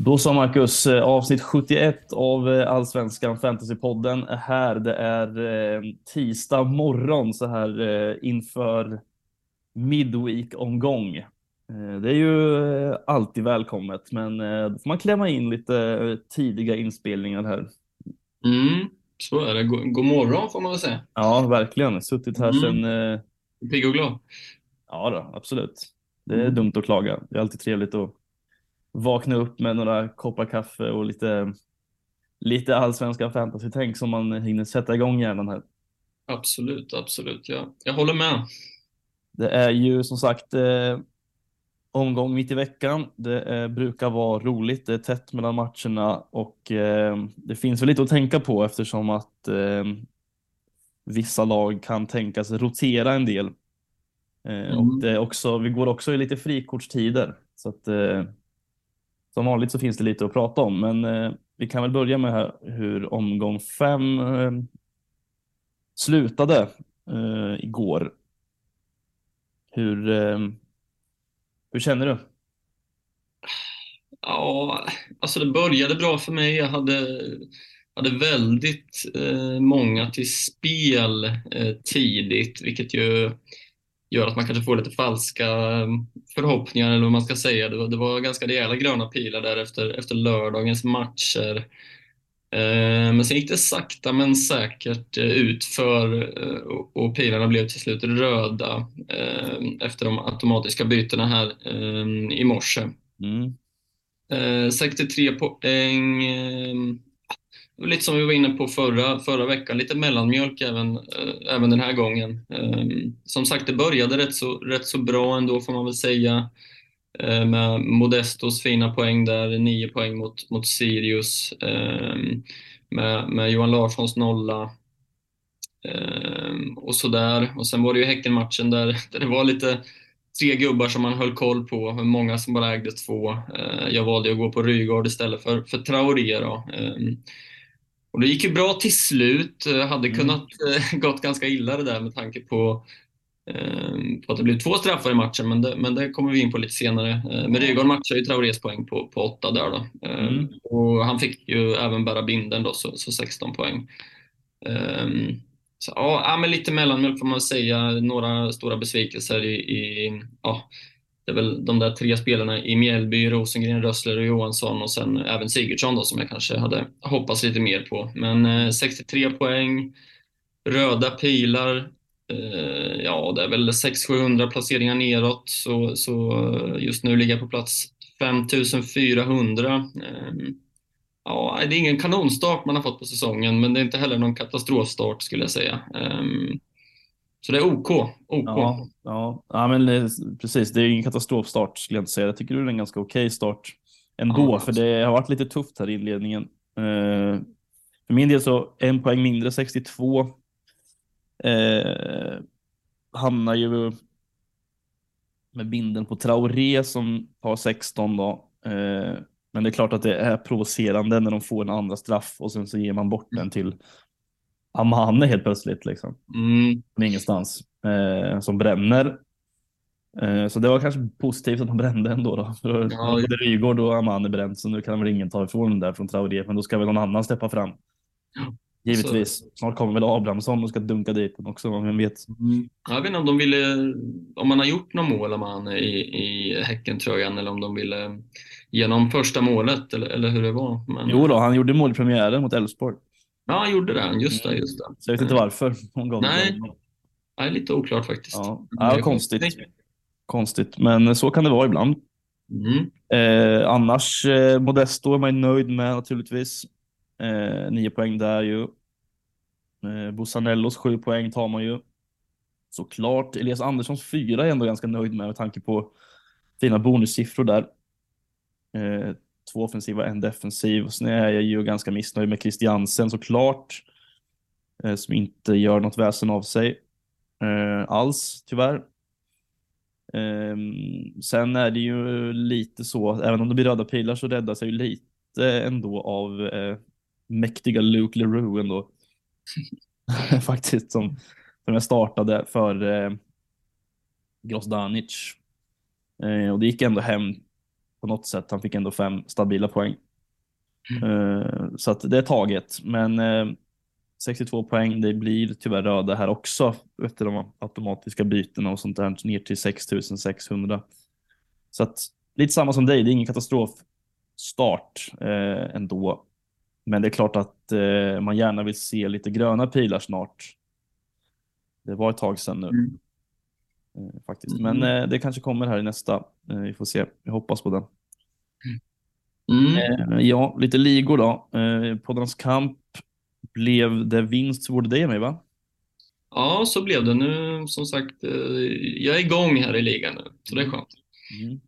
Då sa Marcus, eh, avsnitt 71 av eh, Allsvenskan Fantasypodden är här. Det är eh, tisdag morgon så här inför Midweek-omgång. Det är ju alltid välkommet, men då får man klämma in lite tidiga inspelningar här. Mm, så är det. God, morgon får man väl säga. Ja, verkligen. Suttit här Mm. sedan... Pigg och glad. ja, då, absolut. Det är Mm. dumt att klaga. Det är alltid trevligt att vakna upp med några koppar kaffe och lite, lite allsvenska fantasy-tänk som man hinner sätta igång hjärnan här. Absolut, absolut. Ja. Jag håller med. Det är ju som sagt eh, omgång mitt i veckan. Det eh, brukar vara roligt. Det är tätt mellan matcherna och eh, det finns väl lite att tänka på eftersom att eh, vissa lag kan tänkas rotera en del. Eh, Och Mm. det är också, vi går också i lite frikortstider. Så att, eh, som vanligt så finns det lite att prata om. Men eh, vi kan väl börja med här, hur omgång fem eh, slutade eh, igår. Hur, eh, hur känner du? Ja, alltså det började bra för mig. Jag hade, hade väldigt eh, många till spel eh, tidigt, vilket ju gör att man kanske får lite falska eh, förhoppningar, eller vad man ska säga. Det var, det var ganska rejäla gröna pilar där efter, efter lördagens matcher. Eh, Men sen gick det sakta men säkert eh, utför och- pilarna blev till slut röda efter de automatiska bytena här i morse. Mm. Eh, 63 poäng. Lite som vi var inne på förra, förra veckan, lite mellanmjölk även, eh, även den här gången. Eh, som sagt, det började rätt så, rätt så bra ändå får man väl säga. Eh, med Modestos fina poäng där, nio poäng mot, mot Sirius. Eh, med, med Johan Larssons nolla. Eh, och sådär. Och sen var det ju Häckenmatchen där, där det var lite tre gubbar som man höll koll på, många som bara ägde två. Eh, jag valde att gå på Rygaard istället för, för Traoré. Då. Ehm, och det gick ju bra till slut. Eh, Hade Mm. kunnat eh, gått ganska illa det där med tanke på, eh, på att det blev två straffar i matchen, men det, men det kommer vi in på lite senare. Eh, Men Rygaard matchade ju Traorés poäng på, på åtta där då. Eh, Mm. Och han fick ju även bära binden då, så, så 16 poäng. Ehm, så, ja, men lite mellanmjölk får man säga. Några stora besvikelser i, i ja, det är väl de där tre spelarna i Mjällby, Rosengren, Rössler och Johansson och sen även Sigurdsson då, som jag kanske hade hoppats lite mer på. Men eh, 63 poäng, röda pilar, eh, ja det är väl 600-700 placeringar neråt, så, så eh, just nu ligger jag på plats 5400. Eh, Ja, det är ingen kanonstart man har fått på säsongen, men det är inte heller någon katastrofstart skulle jag säga. Ehm, så det är OK. OK. Ja, ja. ja men det, precis. Det är ingen katastrofstart skulle jag inte säga. Jag tycker det är en ganska okej start ändå, Ja. för det har varit lite tufft här i inledningen. Eh, för min del så en poäng mindre, 62. Eh, hamnar ju med binden på Traoré som har 16 då. Eh, men det är klart att det är provocerande när de får en andra straff och sen så ger man bort den till Amane helt plötsligt liksom Mm, ingenstans eh, som bränner. Eh, så det var kanske positivt att han brände ändå. Då. För Ja. Både Rygaard och Amane bränt så nu kan väl ingen ta ifrån den där från Traoré men då ska väl någon annan släppa fram. Ja, Givetvis. Snart kommer väl Abrahamsson och ska dunka dit den också, vem vet. mm. Jag vet inte om de ville, om man har gjort någon mål om han i, i Häckentröjan eller om de ville genom första målet eller, eller hur det var. Men, Jo då, han gjorde mål i premiären mot Elfsborg. Ja, han gjorde det. Just det, just det. Så jag vet inte varför hon gav Nej. är lite oklart faktiskt. Ja, Det är ja konstigt. Konstigt, men så kan det vara ibland. Mm. Eh, annars, eh, Modesto är man nöjd med naturligtvis. Eh, nio poäng där ju. Eh, Bussanellos sju poäng tar man ju. Såklart. Elias Anderssons fyra är jag ändå ganska nöjd med med tanke på fina bonussiffror där. Två offensiva, en defensiv. Och sen är jag ju ganska missnöjd med Christiansen såklart. Eh, som inte gör något väsen av sig. Eh, alls, tyvärr. Ehm, sen är det ju lite så, även om det blir röda pilar så räddas jag ju lite ändå av eh, mäktiga Luke Leroux ändå. Faktiskt, som, som jag startade för eh, Grozdanic. Eh, och det gick ändå hem på något sätt. Han fick ändå fem stabila poäng. Eh, så att det är taget. Men eh, 62 poäng, det blir tyvärr röda här också efter de automatiska bytena och sånt där ner till 6600. Så att lite samma som dig, det är ingen katastrofstart eh, ändå. Men det är klart att eh, man gärna vill se lite gröna pilar snart. Det var ett tag sedan nu. Mm. Faktiskt. Mm. Men eh, det kanske kommer här i nästa. Eh, vi får se. Jag hoppas på den. Mm. Eh, ja, lite ligor då. Eh, Poddarnas kamp blev det vinst för både dig och mig va? Ja, så blev det. Nu, som sagt, jag är igång här i ligan nu, så det är skönt. Mm.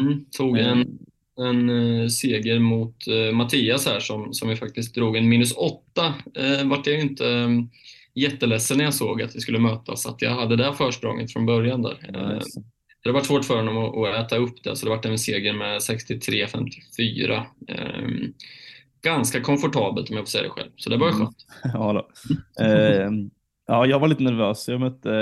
Mm. Tog en, en seger mot Mattias här som, som vi faktiskt drog en minus åtta. Eh, vart jag ju inte jätteledsen när jag såg att vi skulle mötas, att jag hade det försprånget från början där. Eh, nice. det var svårt för honom att, att äta upp det, så det vart en seger med 63-54. Eh, ganska komfortabelt om jag får säga det själv, så det var Mm. skönt. ja, då. Eh, ja, jag var lite nervös. Jag mötte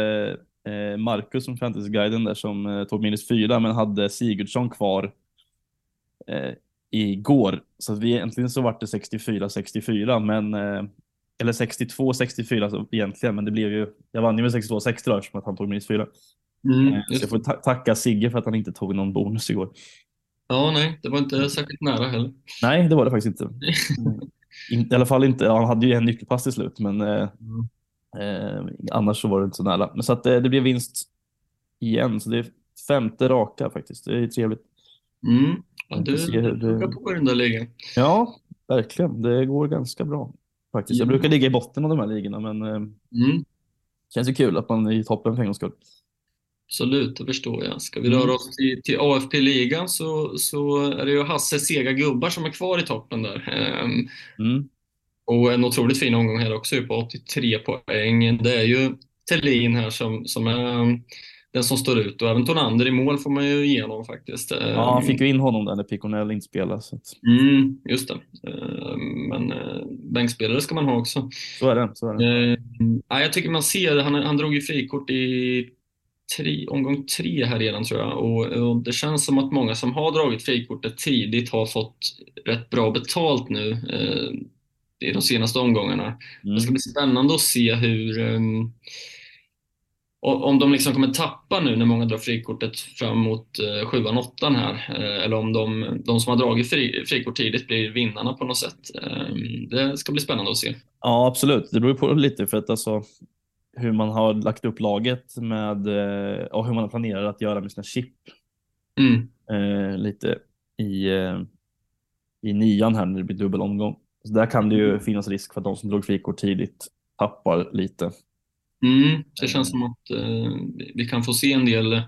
eh, Marcus från Fantasyguiden där som eh, tog minus fyra men hade Sigurdsson kvar eh, igår. Så vi egentligen så vart det 64-64 men eh, eller 62-64 så egentligen, men det blev ju, jag vann ju med 62-60 då eftersom att han tog minus fyra. Mm, Eh, Så jag får ta tacka Sigge för att han inte tog någon bonus igår. Ja, nej, det var inte särskilt nära heller. Nej, det var det faktiskt inte. In, I alla fall inte, han hade ju en nyckelpass till slut, men eh, eh, annars så var det inte så nära. Men så att eh, det blev vinst igen, så det är femte raka faktiskt. Det är trevligt. Mm. Ja, du det- pluggar på i den där ligan. Ja, verkligen. Det går ganska bra faktiskt. Jag Ja. brukar ligga i botten av de här ligorna, men eh, Mm. känns ju kul att man är i toppen för en gångs skull. Absolut, det förstår jag. Ska vi Mm. röra oss till, till AFP-ligan så, så är det ju Hasse sega gubbar som är kvar i toppen där. Ehm, Mm. och en otroligt fin omgång här också på 83 poäng. Det är ju Thelin här som, som är den som står ut och även Tonander i mål får man ju igenom faktiskt. Ja, han fick ju in honom där när Piconell inte spelade. Så, att, Mm, just det. Ehm, men eh, bänkspelare ska man ha också. så är det. Så är det. Eh, ja, jag tycker man ser, han, han drog ju frikort i tre, omgång tre här redan tror jag och, och det känns som att många som har dragit frikortet tidigt har fått rätt bra betalt nu eh, i de senaste omgångarna. Det ska Mm. bli spännande att se hur ehm, o- om de liksom kommer tappa nu när många drar frikortet fram mot eh, sjuan, åttan här eh, eller om de, de som har dragit fri, frikort tidigt blir vinnarna på något sätt. Ehm, det ska bli spännande att se. Ja, absolut. Det beror på lite för att alltså hur man har lagt upp laget med eh, och hur man planerar att göra med sina chip Mm. lite i, i nian här när det blir dubbel omgång. Så där kan det ju finnas risk för att de som drog frikort tidigt tappar lite. Mm, det känns som att eh, vi kan få se en del,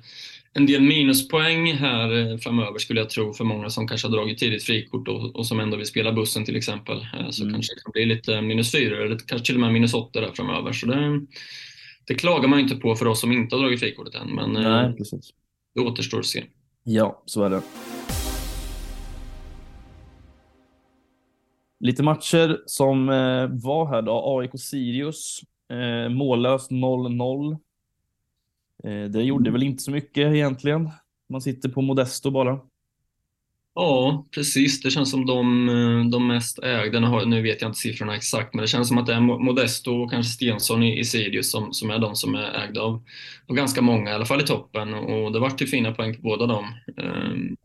en del minuspoäng här eh, framöver skulle jag tro för många som kanske har dragit tidigt frikort och, och som ändå vill spela bussen till exempel. Eh, så Mm. kanske det kan bli lite minus fyra eller kanske till och med minus åtta där framöver. Så det, det klagar man inte på för oss som inte har dragit frikortet än, men eh, Nej, precis. det återstår att se. Ja, så är det. Lite matcher som eh, var här då. AIK-Sirius. Eh, mållöst 0-0. Eh, det gjorde väl inte så mycket egentligen. Man sitter på Modesto bara. Ja, precis. Det känns som de, eh, de mest ägda, nu vet jag inte siffrorna exakt, men det känns som att det är Modesto och kanske Stensson i, i Sirius som, som är de som är ägda av, av ganska många, i alla fall i toppen. Och det vart ju fina poäng på båda dem. Ehm,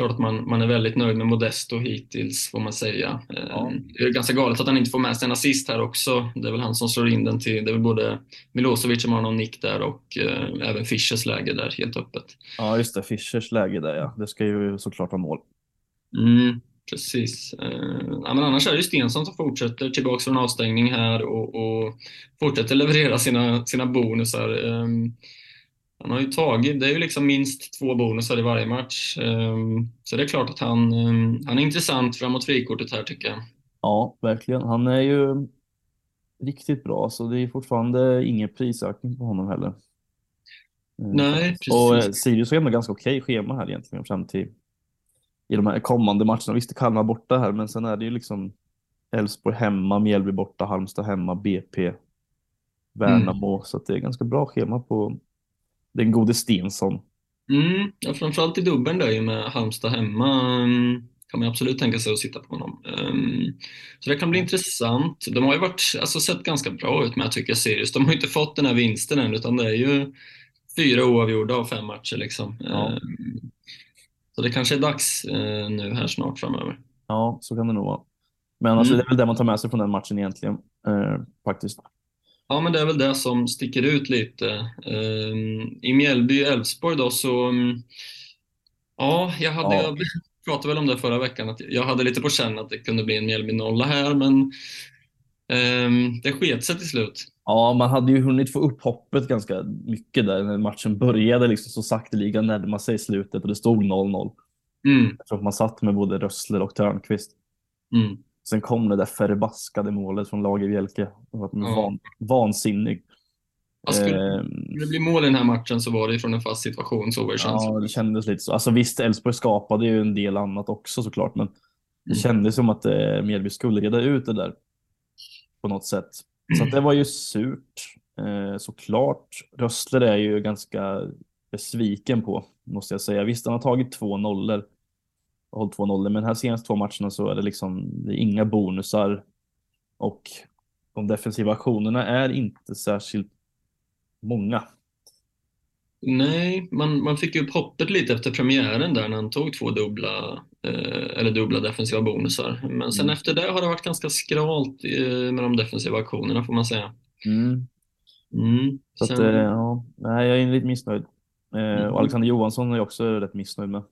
klart att man, man är väldigt nöjd med Modesto hittills, får man säga. Ehm, Ja. Det är ganska galet att han inte får med sig en assist här också. Det är väl han som slår in den till, det är väl både Milosevic som har någon nick där och eh, även Fischers läge där, helt öppet. Ja, just det. Fischers läge där ja. Det ska ju såklart vara mål. Mm, precis. Eh, ja, men annars är det ju Stensson som fortsätter tillbaka från avstängning här och, och fortsätter leverera sina, sina bonusar. Eh, han har ju tagit, det är ju liksom minst två bonusar i varje match. Eh, så det är klart att han, eh, han är intressant framåt frikortet här tycker jag. Ja, verkligen. Han är ju riktigt bra, så det är fortfarande ingen prisökning på honom heller. Eh, Nej, Och eh, precis. Sirius har ändå ganska okej schema här egentligen fram till i de här kommande matcherna. Visst Kalmar borta här, men sen är det ju liksom Elfsborg hemma, Mjällby borta, Halmstad hemma, BP, Värnamo. Så att det är ganska bra schema på den gode Stensson. Mm, ja, framförallt i dubbeln där ju med Halmstad hemma mm, kan man absolut tänka sig att sitta på honom. Um, så det kan bli intressant. De har ju varit, alltså, sett ganska bra ut med jag tycker Sirius. De har ju inte fått den här vinsten än utan det är ju fyra oavgjorda av fem matcher liksom. Ja. Um, så det kanske är dags uh, nu här snart framöver. Ja, så kan det nog vara. Men alltså, Mm. det är väl det man tar med sig från den matchen egentligen. Eh, faktiskt. Ja, men det är väl det som sticker ut lite. Um, I Mjällby-Elfsborg då så, um, ja, jag hade, Ja. jag pratade väl om det förra veckan, att jag hade lite på känn att det kunde bli en Mjällby-nolla här, men um, det sket sig till slut. Ja, man hade ju hunnit få upp hoppet ganska mycket där när matchen började liksom så sakteliga närma sig slutet och det stod 0-0. Mm, Jag tror att man satt med både Rössler och Törnqvist. mm. Sen kom det där förbaskade målet från Lagerbielke. Det var Ja. van, vansinnig. Ja, skulle, skulle det bli mål i den här matchen så var det från en fast situation, så var det känslan. ja, det kändes lite så. Alltså visst, Elfsborg skapade ju en del annat också såklart, men det Mm. kändes som att eh, Mjällby skulle reda ut det där på något sätt. Så det var ju surt, eh, såklart. Rössler är ju ganska besviken på, måste jag säga. Visst, han har tagit två nollor hållit två nollor, men här senaste två matcherna så är det liksom det är inga bonusar och de defensiva aktionerna är inte särskilt många. Nej, man, man fick ju upp hoppet lite efter premiären där när han tog två dubbla, eh, eller dubbla defensiva bonusar. Men sen Mm. efter det har det varit ganska skralt eh, med de defensiva aktionerna får man säga. Mm. Så att, Sen, eh, ja, jag är lite missnöjd. Eh, Mm. och Alexander Johansson är jag också rätt missnöjd med.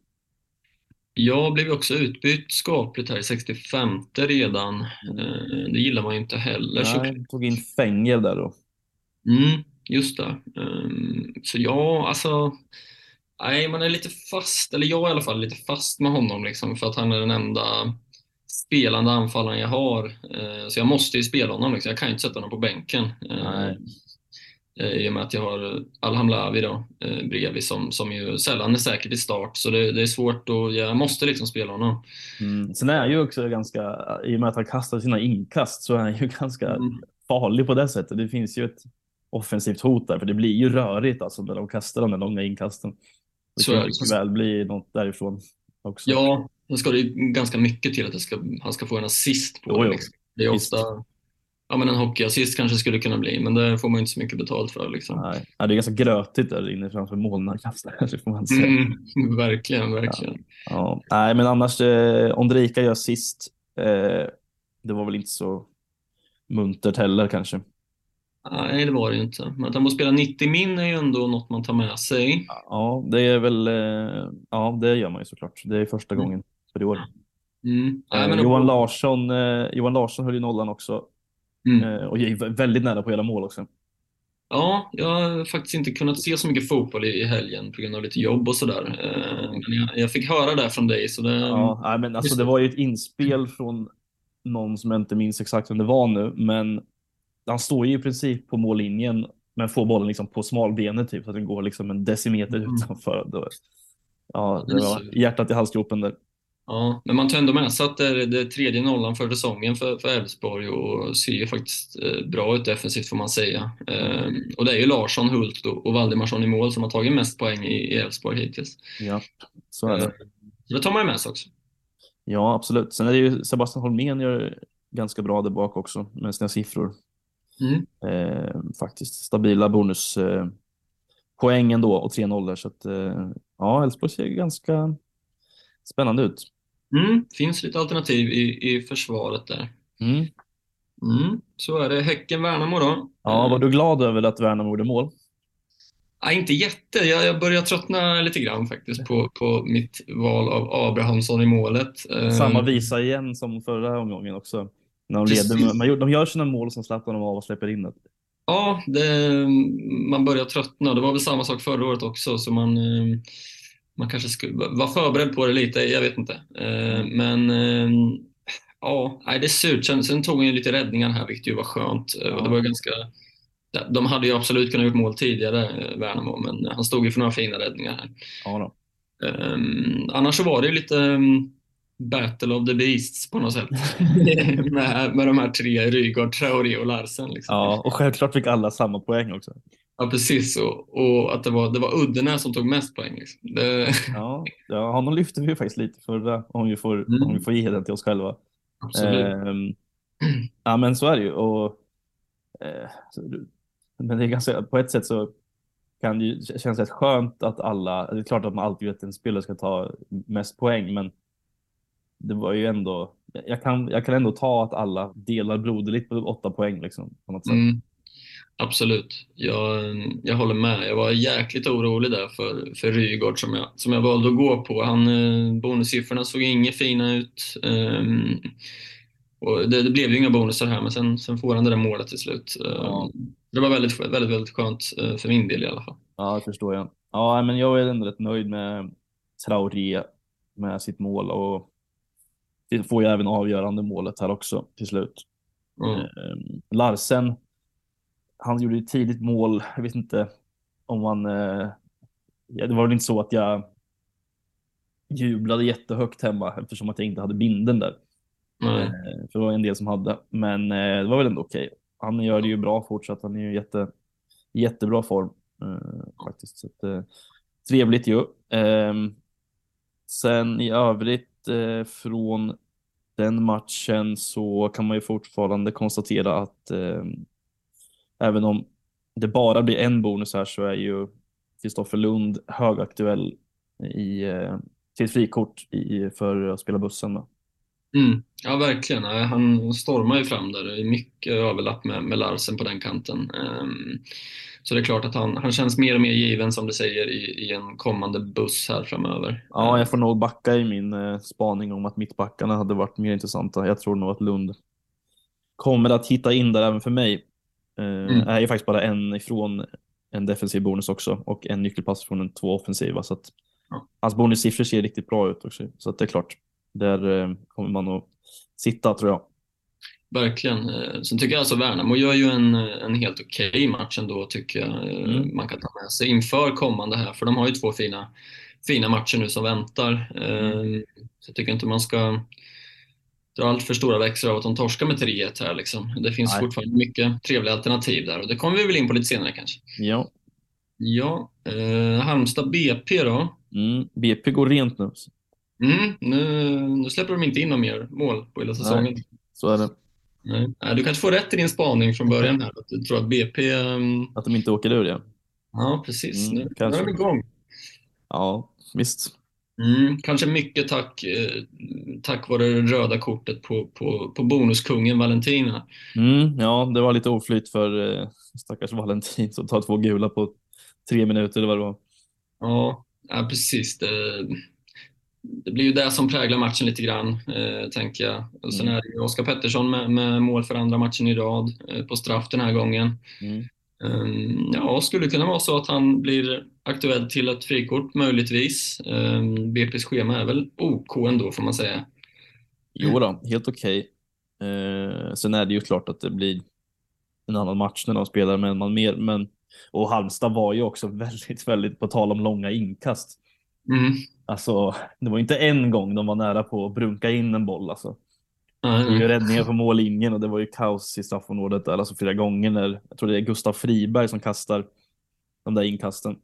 Jag blev också utbytt skapligt här i 65 redan. Eh, det gillar man ju inte heller. Nej, tog in Fängel där då. mm, just det. Um, så ja, alltså Nej, man är lite fast, eller jag är i alla fall lite fast med honom liksom, för att han är den enda spelande anfallaren jag har. Eh, Så jag måste ju spela honom. Liksom. Jag kan ju inte sätta honom på bänken. Eh, Nej. Eh, I och med att jag har Alham Lavi då, eh, bredvid som, som ju sällan är säker till start. Så det, det är svårt och jag måste liksom spela honom. Mm. Sen är han ju också ganska, i och med att han kastar sina inkast så är han ju ganska Mm. farlig på det sättet. Det finns ju ett offensivt hot där, för det blir ju rörigt alltså när de kastar de där långa inkasten. Det Så kan ju mycket väl bli något därifrån också. Ja, då ska det ju ganska mycket till att det ska, han ska få en assist på Jo, det. jo. Liksom. Det är Visst. Ja men en hockeyassist kanske skulle kunna bli, men det får man inte så mycket betalt för. Liksom. Nej. Ja, det är ganska grötigt där inne framför mål när han kastar, det får man säga. Mm, verkligen, verkligen. Ja. Nej, men annars, eh, Ondrejka gör sist. Eh, det var väl inte så muntert heller kanske. Nej, det var det ju inte. Men att han får spela 90 min är ju ändå något man tar med sig. Ja, det är väl, eh, ja det gör man ju såklart. Det är första Mm. gången för i år. Mm. Nej, Eh, Johan, Larsson, eh, Johan Larsson höll ju nollan också Mm. eh, och väldigt nära på hela mål också. Ja, jag har faktiskt inte kunnat se så mycket fotboll i i helgen på grund av lite jobb och sådär. Eh, Men jag, jag fick höra det från dig, så det... Ja, nej, men alltså, det var ju ett inspel från någon som jag inte minns exakt vem det var nu, men han står ju i princip på mållinjen men får bollen liksom på smalbenet typ så att den går liksom en decimeter Mm. utanför. Då, ja, Det var hjärtat i halsgropen där. Ja, men man tar ändå med sig att det är det tredje nollan för säsongen för Elfsborg och ser ju faktiskt eh, bra ut defensivt får man säga. Eh, Och det är ju Larsson, Hult och Valdimarsson i mål som har tagit mest poäng i Elfsborg hittills. Ja, så är det. Så det tar man ju med sig också. Ja, absolut. Sen är det ju Sebastian Holmén gör ganska bra där bak också med sina siffror. Mm. Eh, faktiskt stabila bonuspoäng eh, ändå och 3-0 så att eh, ja, Elfsborg ser ganska spännande ut. Mm. Finns lite alternativ i, i försvaret där. Mm. Mm. Så är det. Häcken-Värnamo då. Ja, var du glad över att Värnamo gjorde mål? Nej, inte jätte. Jag, jag börjar tröttna lite grann faktiskt på, på mitt val av Abrahamsson i målet. Eh, Samma visa igen som förra omgången också. När de, leder, man, gör- de gör sina mål sen släpper de av och släpper in det. Ja, det, man börjar tröttna. Det var väl samma sak förra året också, så man, eh, man kanske skulle vara förberedd på det lite. Jag vet inte. Eh, Men eh, ja, det är surt. Sen, sen tog han ju lite räddningar här, vilket ju var skönt. Eh, Och det Ja. var ganska, de hade ju absolut kunnat gjort mål tidigare, eh, Värnamo, men han stod ju för några fina räddningar här. Ja, då. Um, annars så var det ju lite um, Battle of the Beasts på något sätt. med, med de här tre, Rygaard, Traoré och Larsen. Liksom. ja, och självklart fick alla samma poäng också. Ja, precis. Och, och att det var, det var Uddenäs som tog mest poäng. Liksom. Det... Ja, ja, honom lyfte vi ju faktiskt lite förra, om vi får, Mm. om vi får ge den till oss själva. Absolut. Ehm, ja, men så är det ju. Och, eh, men det är ganska, på ett sätt så kan det ju kännas rätt skönt att alla, det är klart att man alltid vet att en spelare ska ta mest poäng, men det var ju ändå, jag kan, jag kan ändå ta att alla delar broderligt på åtta poäng liksom, på något sätt. Mm. Absolut. Jag, jag håller med. Jag var jäkligt orolig där för, för Rygaard som jag, som jag valde att gå på. Han, eh, bonussiffrorna såg inget fina ut. Ehm, och det, det blev ju inga bonusar här, men sen, sen får han det där målet till slut. Ehm, Ja. Det var väldigt, väldigt, väldigt skönt eh, för min del i alla fall. Ja, det förstår jag. Ja, men jag är ändå rätt nöjd med Traoré med sitt mål och det får ju även avgörande målet här också till slut. Mm. Eh, Larsen, han gjorde ju ett tidigt mål. Jag vet inte om han... Eh, det var väl inte så att jag jublade jättehögt hemma eftersom att jag inte hade binden där. Nej. Eh, för det var en del som hade. Men eh, det var väl ändå okej. Han gör det ju bra fortsatt. Han är ju jätte, jättebra form eh, faktiskt. Så att, eh, trevligt ju. Ehm, sen i övrigt eh, från den matchen så kan man ju fortfarande konstatera att eh, även om det bara blir en bonus här så är ju Kristoffer Lund högaktuell i, eh, till ett frikort i, för att spela bussen. Då. Mm. Ja, verkligen. Nej, Han stormar ju fram där. Det är mycket överlapp med, med Larsen på den kanten. Ehm, så det är klart att han, han känns mer och mer given, som du säger, i, i en kommande buss här framöver. Ja, jag får nog backa i min eh, spaning om att mittbackarna hade varit mer intressanta. Jag tror nog att Lund kommer att hitta in där även för mig. Eh, Mm. är ju faktiskt bara en ifrån en defensiv bonus också och en nyckelpass från en två offensiva. Så att Ja. Hans bonussiffror ser riktigt bra ut också. Så att det är klart, där eh, kommer man att sitta tror jag. Verkligen. Eh, Sen tycker jag alltså Värnamo gör ju en, en helt okej match ändå, tycker jag. Mm. Man kan ta med sig inför kommande här, för de har ju två fina, fina matcher nu som väntar. Eh, Så jag tycker inte man ska dra allt för stora växlar av att de torskar med 3-1 här. Liksom. Det finns Nej. fortfarande mycket trevliga alternativ där och det kommer vi väl in på lite senare kanske. Ja, Ja, eh, Halmstad BP då. mm. BP går rent nu. Mm, nu, nu släpper de inte in några mer mål på hela säsongen. Så är det. Nej. Nej, du kanske får rätt i din spaning från början här, att du tror att BP... ehm, Att de inte åker ur det. Ja, precis. Mm, nu, nu är de igång. Ja, visst. Mm, kanske mycket tack, eh, tack vare det röda kortet på, på, på bonuskungen Valentina. Mm, ja, det var lite oflyt för eh, stackars Valentin som tar två gula på tre minuter eller vad det var. Ja, ja precis. Det, det blir ju det som präglar matchen lite grann, eh, tänker jag. Och sen Mm. är det Oskar Pettersson med, med mål för andra matchen i rad eh, på straff den här gången. Mm. Um, ja, skulle kunna vara så att han blir aktuell till ett frikort, möjligtvis. Um, BP's schema är väl OK ändå, får man säga. Jo då, helt okej. Eh, sen är det ju klart att det blir en annan match när de spelar med en man mer. Men, och Halmstad var ju också väldigt, väldigt, på tal om långa inkast. Mm. Alltså, det var inte en gång de var nära på att brunka in en boll. Alltså. Det nej. räddningar på mållinjen och det var ju kaos i straffområdet där, alltså flera gånger när, jag tror det är Gustav Friberg som kastar de där inkasten.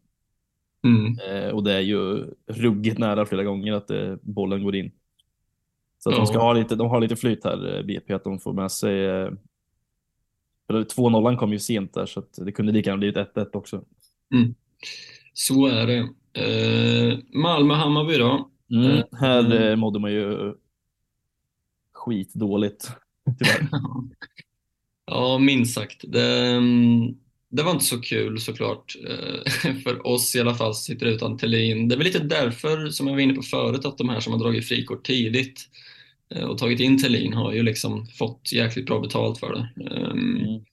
Mm. Eh, och det är ju ruggigt nära flera gånger att eh, bollen går in. Så att Ja. de ska ha lite, de har lite flyt här, eh, BP, att de får med sig eh, för 2-0 kom ju sent där så att det kunde lika gärna blivit 1-1 också. Så är det. Uh, Malmö-Hammarby då? Mm, Eh, här mm. eh, mådde man ju skitdåligt. Tyvärr. Ja, minst sagt. Det, mm, det var inte så kul såklart. eh, För oss i alla fall som sitter utan Thelin. Det är väl lite därför, som jag var inne på förut, att de här som har dragit frikort tidigt eh, och tagit in Thelin har ju liksom fått jäkligt bra betalt för det. Ehm, Mm.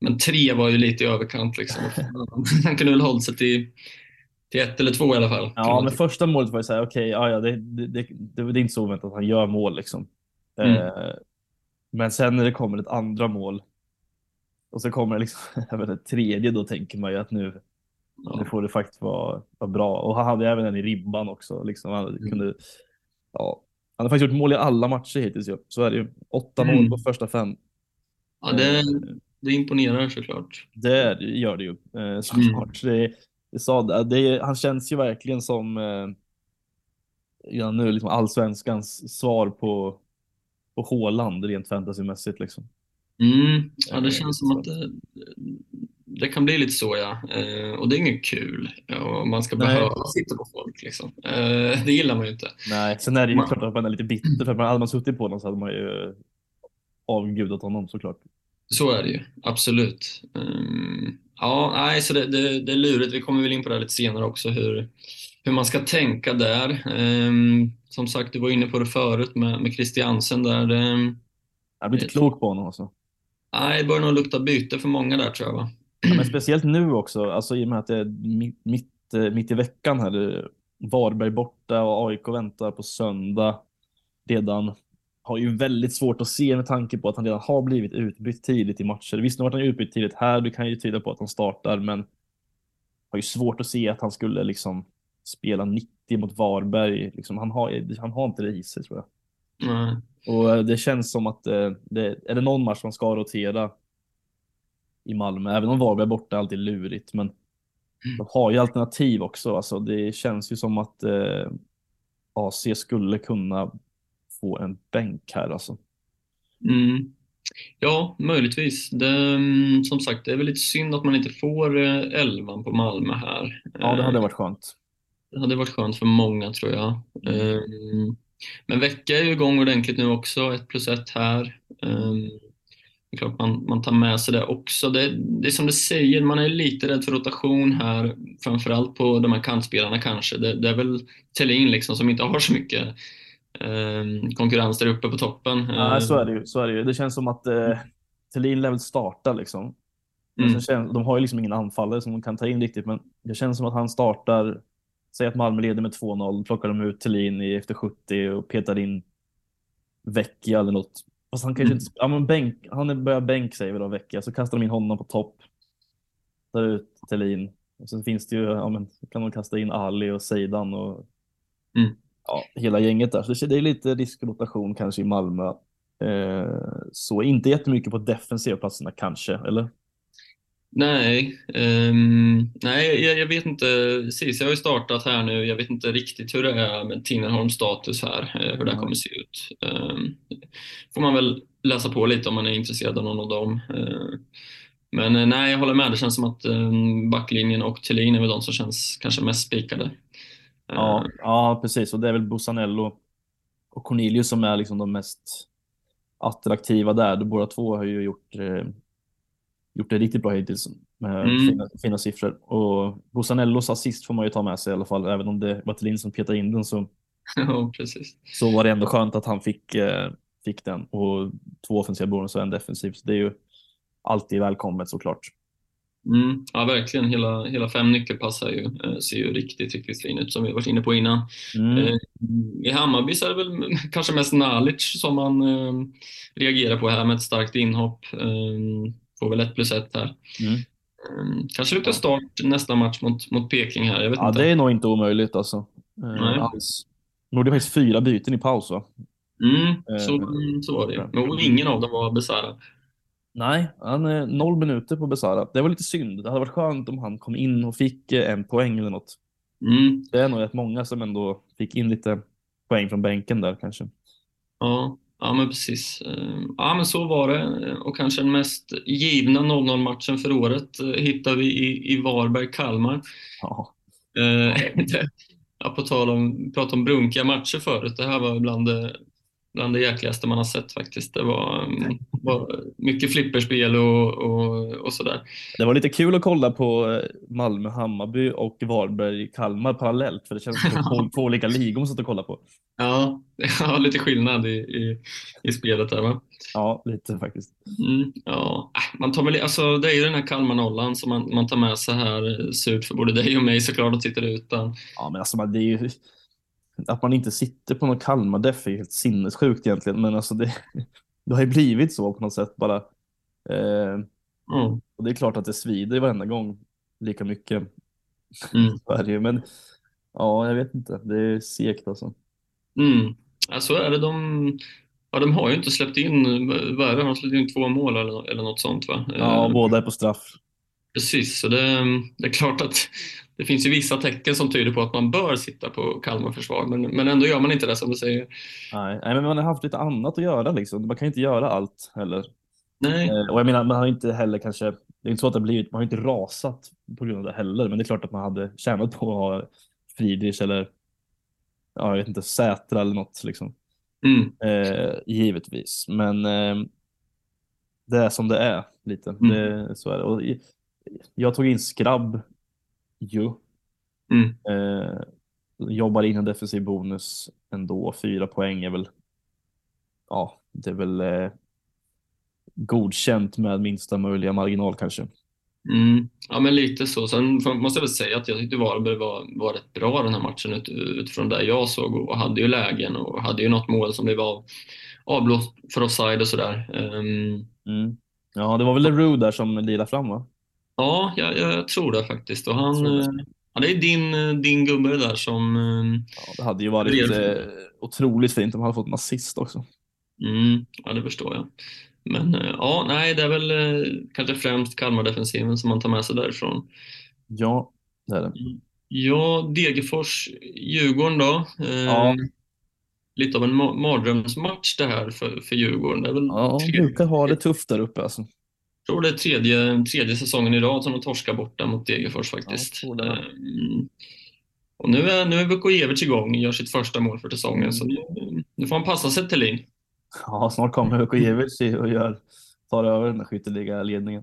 Men tre var ju lite i överkant liksom. Han kunde väl hållit sig till, till ett eller två i alla fall. Ja, men första målet var ju såhär, okej, ja, ja, det, det, det, det, det är inte så oväntat att han gör mål liksom. Mm. Eh, men sen när det kommer ett andra mål och så kommer det liksom, jag vet, tredje, då tänker man ju att nu, nu Ja. får det faktiskt vara, vara bra. Och han hade även en i ribban också. Liksom. Han, Mm. kunde, ja, han har faktiskt gjort mål i alla matcher hittills. ju. Så är det ju. Åtta Mm. mål på första fem. Ja, det, det imponerar såklart. Det gör det ju eh, såklart. Mm. Det, det sa, det, han känns ju verkligen som eh, ja, nu liksom allsvenskans svar på, på Håland rent fantasymässigt. Liksom. Mm. Ja, det eh, känns som att det, det kan bli lite så ja. Eh, och det är inget kul. Och man ska Nej. behöva sitta på folk liksom. Eh, det gillar man ju inte. Nej, sen är det ju man... klart att man är lite bitter för att man, hade man suttit på honom så hade man ju avgudat honom såklart. Så är det ju, absolut. Um, ja, nej, så det, det, det, är lurigt. Vi kommer väl in på det lite senare också, hur, hur man ska tänka där. Um, som sagt, du var inne på det förut med, med Christiansen där. Um, jag blir inte klok på honom alltså. Nej, det börjar nog lukta byte för många där tror jag. Va? Ja, men speciellt nu också, alltså, i och med att det är mitt, mitt, eh, mitt i veckan här. Varberg borta och AIK väntar på söndag redan. Har ju väldigt svårt att se med tanke på att han redan har blivit utbytt tidigt i matcher. Visst, nu har han utbytt tidigt här. Det kan ju tyda på att han startar, men har ju svårt att se att han skulle liksom spela 90 mot Varberg. Liksom, han, har, han har inte det i sig tror jag. Mm. Och eh, det känns som att eh, det, är det någon match man ska rotera i Malmö, även om Varberg är borta är alltid lurigt, men mm. de har ju alternativ också. Alltså, det känns ju som att eh, AC skulle kunna få en bänk här alltså. Mm. Ja, möjligtvis. Det, mm, som sagt, det är väl lite synd att man inte får eh, elvan på Malmö här. Ja, det hade varit skönt. Det hade varit skönt för många tror jag. Um, men vecka är ju igång ordentligt nu också, ett plus ett här. Um, det är klart man, man tar med sig det också. Det, det är som du säger, man är lite rädd för rotation här, framförallt på de här kantspelarna kanske. Det, det är väl Thelin liksom som inte har så mycket eh, konkurrens där uppe på toppen. Ja, så är det ju. Så är det, ju. det känns som att eh, Thelin lär väl starta liksom. Mm. Känns, de har ju liksom ingen anfallare som de kan ta in riktigt, men det känns som att han startar Säg att Malmö leder med 2-0, plockar de ut Thelin efter 70 och petar in Vecchia eller något. Fast han kanske mm. inte, ja men bänk, han börjar bänk säger vi då Vecchia, så kastar de in honom på topp. Tar ut Thelin. Och sen finns det ju, ja men kan de kasta in Ali och Seidan och mm. ja, hela gänget där. Så det är lite riskrotation kanske i Malmö. Eh, så inte jättemycket på defensiva platserna kanske, eller? Nej, um, nej jag, jag, vet inte. Precis, jag har ju startat här nu. Jag vet inte riktigt hur det är med Tinnerholms status här, eh, hur det kommer se ut. Um, får man väl läsa på lite om man är intresserad av någon av dem. Uh, men uh, nej, jag håller med. Det känns som att um, backlinjen och Thelin är väl de som känns kanske mest spikade. Uh, ja, ja, precis. Och det är väl Bosanello och Cornelius som är liksom de mest attraktiva där. De båda två har ju gjort gjort det riktigt bra hittills med mm. fina, fina, siffror. Och Bosanellos assist får man ju ta med sig i alla fall, även om det var Thelin som petade in den så, ja, precis. så var det ändå skönt att han fick, eh, fick den. Och två offensiva bonus och en defensiv, så det är ju alltid välkommet såklart. Mm, ja, verkligen. Hela, hela fem nyckelpass här ju, eh, ser ju riktigt, riktigt fin ut som vi varit inne på innan. Mm. Eh, I Hammarby så är det väl kanske mest Nalic som man eh, reagerar på här med ett starkt inhopp. Eh, får väl ett plus ett här. Mm. Um, kanske luktar start nästa match mot, mot Peking här. Jag vet ja, inte. det är nog inte omöjligt alltså. Eh, Nej. Alls. Gjorde faktiskt fyra byten i paus va? Mm, uh, så, så var det Men ingen av dem var Besara. Nej, han är noll minuter på Besara. Det var lite synd. Det hade varit skönt om han kom in och fick eh, en poäng eller något. Mm. Det är nog rätt många som ändå fick in lite poäng från bänken där kanske. Ja, Ja, men precis. Eh, ja, men så var det. Och kanske den mest givna 0-0-matchen för året eh, hittar vi i, i Varberg-Kalmar. Ja. Eh, ja, på tal om, om brunkiga matcher förut. Det här var bland det, bland det jäkligaste man har sett faktiskt. Det var, mm, var mycket flipperspel och, och, och sådär. Det var lite kul att kolla på Malmö-Hammarby och Varberg-Kalmar parallellt. För det känns som två, två olika ligor man satt och kollade på. Ja, ja lite skillnad i, i, i spelet där va? Ja, lite faktiskt. Mm, ja, äh, man tar väl, alltså, det är ju den här Kalmar-nollan som man, man tar med sig här. Surt för både dig och mig såklart att sitta utan. Ja, men alltså det är ju att man inte sitter på någon Kalmar-deff är helt sinnessjukt egentligen. Men alltså det, det har ju blivit så på något sätt bara. Eh, mm. Och det är klart att det svider varenda gång lika mycket mm. Sverige. Men ja, jag vet inte. Det är segt alltså. Mm. Ja, så är det. De, Ja, de har ju inte släppt in, vad är det, de har släppt in två mål eller, eller något sånt va? Ja, Eh, båda är på straff. Precis, så det, det är klart att det finns ju vissa tecken som tyder på att man bör sitta på Kalmar försvar, men, men ändå gör man inte det som du säger. Nej, men man har haft lite annat att göra liksom. Man kan inte göra allt heller. Nej, Eh, och jag menar, man har inte heller kanske, det är inte så att det blivit, man har inte rasat på grund av det heller, men det är klart att man hade tjänat på att ha Friedrich eller, ja, jag vet inte, Sätra eller något liksom. mm, Eh, givetvis, men eh, det är som det är lite. Mm. Det, så är det. Och jag tog in Skrabb ju. mm, Eh, jobbar in en defensiv bonus ändå. Fyra poäng är väl, ja, det är väl eh, godkänt med minsta möjliga marginal kanske. mm. Ja, men lite så. Sen måste jag väl säga att jag tyckte Varberg var, var rätt bra den här matchen ut, utifrån det jag såg och hade ju lägen och hade ju något mål som blev av, avblåst för offside och sådär. Ehm, Mm. Ja, det var väl Leroux där som lirade fram va? Ja, jag, jag tror det faktiskt. Och han, tror det. eh, ja, det är din, eh, din gubbe där som ehm, Ja, det hade ju varit eh, otroligt fint om han hade fått en assist också. Mm, ja, det förstår jag. Men eh, ja, nej, det är väl eh, kanske främst Kalmar-defensiven som man tar med sig därifrån. Ja, det är det. Ja, Degerfors, Djurgården då. Eh, Ja. Lite av en ma- mardrömsmatch det här för, för Djurgården. Det är väl Ja, de brukar ha det tufft där uppe alltså. Tror det är tredje, tredje säsongen i rad som de torskar borta mot Degerfors faktiskt. Ja, jag tror det. Eh, och nu är, nu är Vukojevic igång, gör sitt första mål för säsongen, så nu, nu får han passa sig till Lin. Ja, snart kommer Vukojevic och gör, tar över den här skytteliga-ledningen.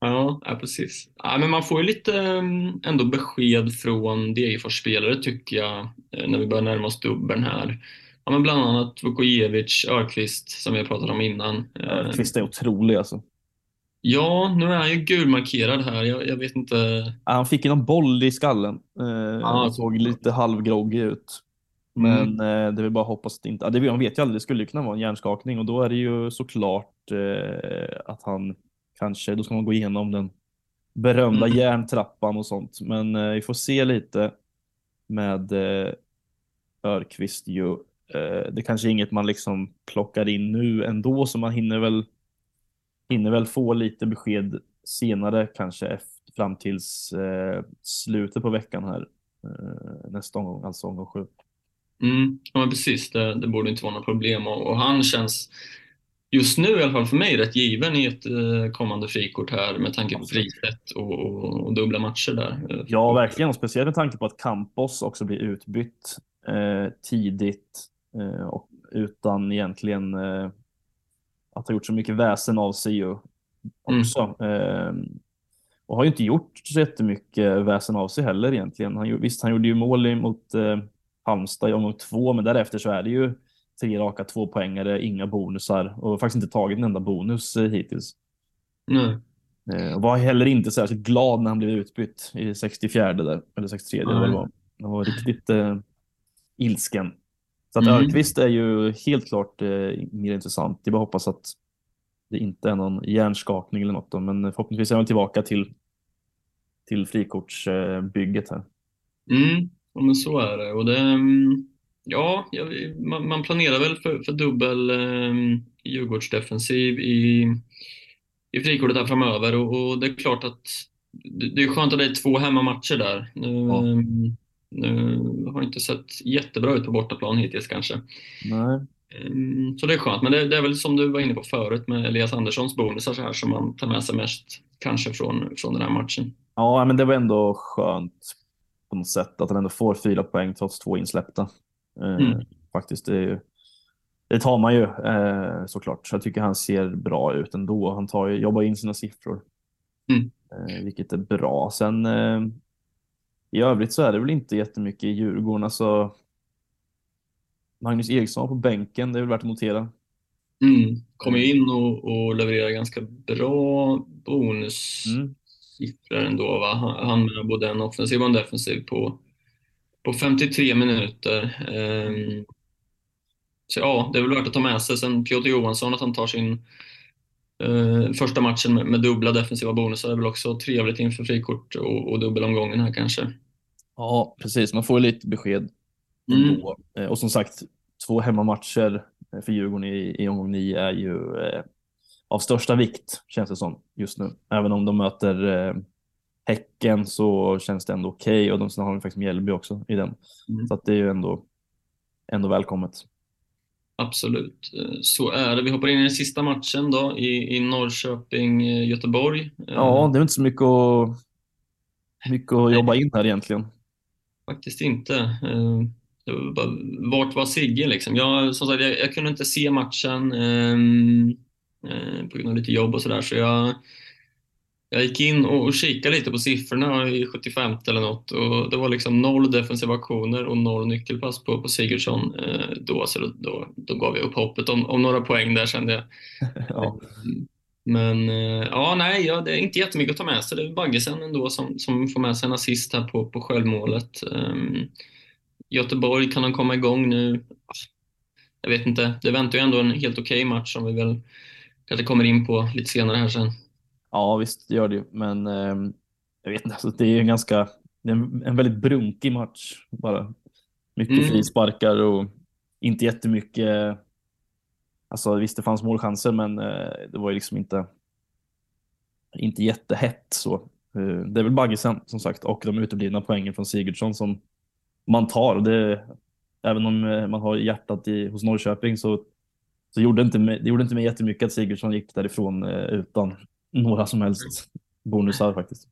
Ja, ja precis. Ja, men man får ju lite mm, ändå besked från Degerfors-spelare tycker jag eh, när vi börjar närma oss dubbeln här. Ja, men bland annat Vukojevic, Örqvist som vi har pratat om innan. Eh, Kvist är otrolig alltså. Ja, nu är han ju gulmarkerad här. Jag, jag vet inte. Han fick ju någon boll i skallen. Eh, Ah, såg lite halvgroggig ut. Men eh, det väl bara hoppas det inte... Ja, det, man vet ju aldrig, det skulle ju kunna vara en hjärnskakning och då är det ju såklart eh, att han kanske, då ska man gå igenom den berömda Mm. järntrappan och sånt. Men eh, vi får se lite med eh, Örqvist ju. Eh, det kanske är inget man liksom plockar in nu ändå, så man hinner väl, hinner väl få lite besked senare, kanske efter, fram tills eh, slutet på veckan här. Eh, nästa omgång, alltså omgång sju. Mm, ja, precis. Det, det borde inte vara något problem. Och, och han känns just nu i alla fall för mig rätt given i ett eh, kommande frikort här med tanke på friset och, och, och dubbla matcher där. Ja, verkligen. Och speciellt med tanke på att Campos också blir utbytt eh, tidigt eh, och utan egentligen eh, att ha gjort så mycket väsen av sig ju också. Eh, och har ju inte gjort så jättemycket väsen av sig heller egentligen. Han, visst, han gjorde ju mål mot eh, Halmstad i omgång två, men därefter så är det ju tre raka tvåpoängare, inga bonusar och faktiskt inte tagit en enda bonus eh, hittills. Nej. Och var heller inte särskilt glad när han blev utbytt i 64 där, eller 63 eller vad det var. Han var riktigt eh, ilsken. Så att Mm. Örqvist är ju helt klart eh, mer intressant. Jag bara hoppas att det inte är någon hjärnskakning eller något. Då. Men förhoppningsvis är han tillbaka till, till frikortsbygget här. Mm, ja, men så är det. Och det mm, ja, man, man planerar väl för, för dubbel eh, Djurgårdsdefensiv i, i frikortet här framöver. Och, och det är klart att det, det är skönt att det är två hemmamatcher där. Ja. eh, nu har det inte sett jättebra ut på bortaplan hittills kanske. Nej. Mm, Så det är skönt, men det, det är väl som du var inne på förut med Elias Anderssons bonusar så här som man tar med sig mest kanske från, från den här matchen. Ja, men det var ändå skönt på något sätt att han ändå får fyra poäng trots två insläppta. Eh, Mm. Faktiskt, det, är ju, det tar man ju eh, såklart. Så jag tycker han ser bra ut ändå. Han tar, ju- jobbar in sina siffror, Mm. eh, vilket är bra. Sen eh, i övrigt så är det väl inte jättemycket i Djurgården. Alltså, Magnus Eriksson på bänken, det är väl värt att notera. Mm. Kommer ju in och, och levererar ganska bra bonussiffror Mm. ändå. Va? Han, han med både en offensiv och en defensiv på, på 53 minuter. Ehm, så ja, det är väl värt att ta med sig. Sen Piotr Johansson, att han tar sin eh, första matchen med, med dubbla defensiva bonusar är väl också trevligt inför frikort och, och dubbelomgången här kanske. Ja, precis. Man får lite besked Mm. Eh, Och som sagt, två hemmamatcher. för Djurgården i, i omgång nio är ju eh, av största vikt, känns det som just nu. Även om de möter eh, Häcken så känns det ändå okej okay. och de sen har de faktiskt Mjällby också i den. Mm. Så att det är ju ändå, ändå välkommet. Absolut, eh, så är det. Vi hoppar in i den sista matchen då i, i Norrköping-Göteborg. Eh, ja, det är inte så mycket att, mycket att jobba in här egentligen. Faktiskt inte. Eh, vart var Sigge liksom? Jag, som sagt, jag, jag kunde inte se matchen eh, på grund av lite jobb och sådär, så jag jag gick in och kikade lite på siffrorna i 75 eller något och det var liksom noll defensiva aktioner och noll nyckelpass på, på Sigurdsson eh, då, så då, då gav jag upp hoppet om, om några poäng där kände jag. ja. Men eh, ja, nej, ja, det är inte jättemycket att ta med sig. Det är Baggesen ändå som, som får med sig en assist här på, på självmålet. Um, Göteborg, kan de komma igång nu? Jag vet inte. Det väntar ju ändå en helt okej okay match som vi väl kanske kommer in på lite senare här sen. Ja, visst gör det men eh, jag vet inte, alltså, det är en ganska, det en, en väldigt brunkig match bara. Mycket mm. frisparkar och inte jättemycket, alltså visst det fanns målchanser men eh, det var ju liksom inte, inte jättehett så. Eh, det är väl Baggesen som sagt och de uteblivna poängen från Sigurdsson som man tar. Det, även om eh, man har hjärtat i, hos Norrköping så, så gjorde inte, det gjorde inte mig jättemycket att Sigurdsson gick därifrån eh, utan några som helst bonusar faktiskt.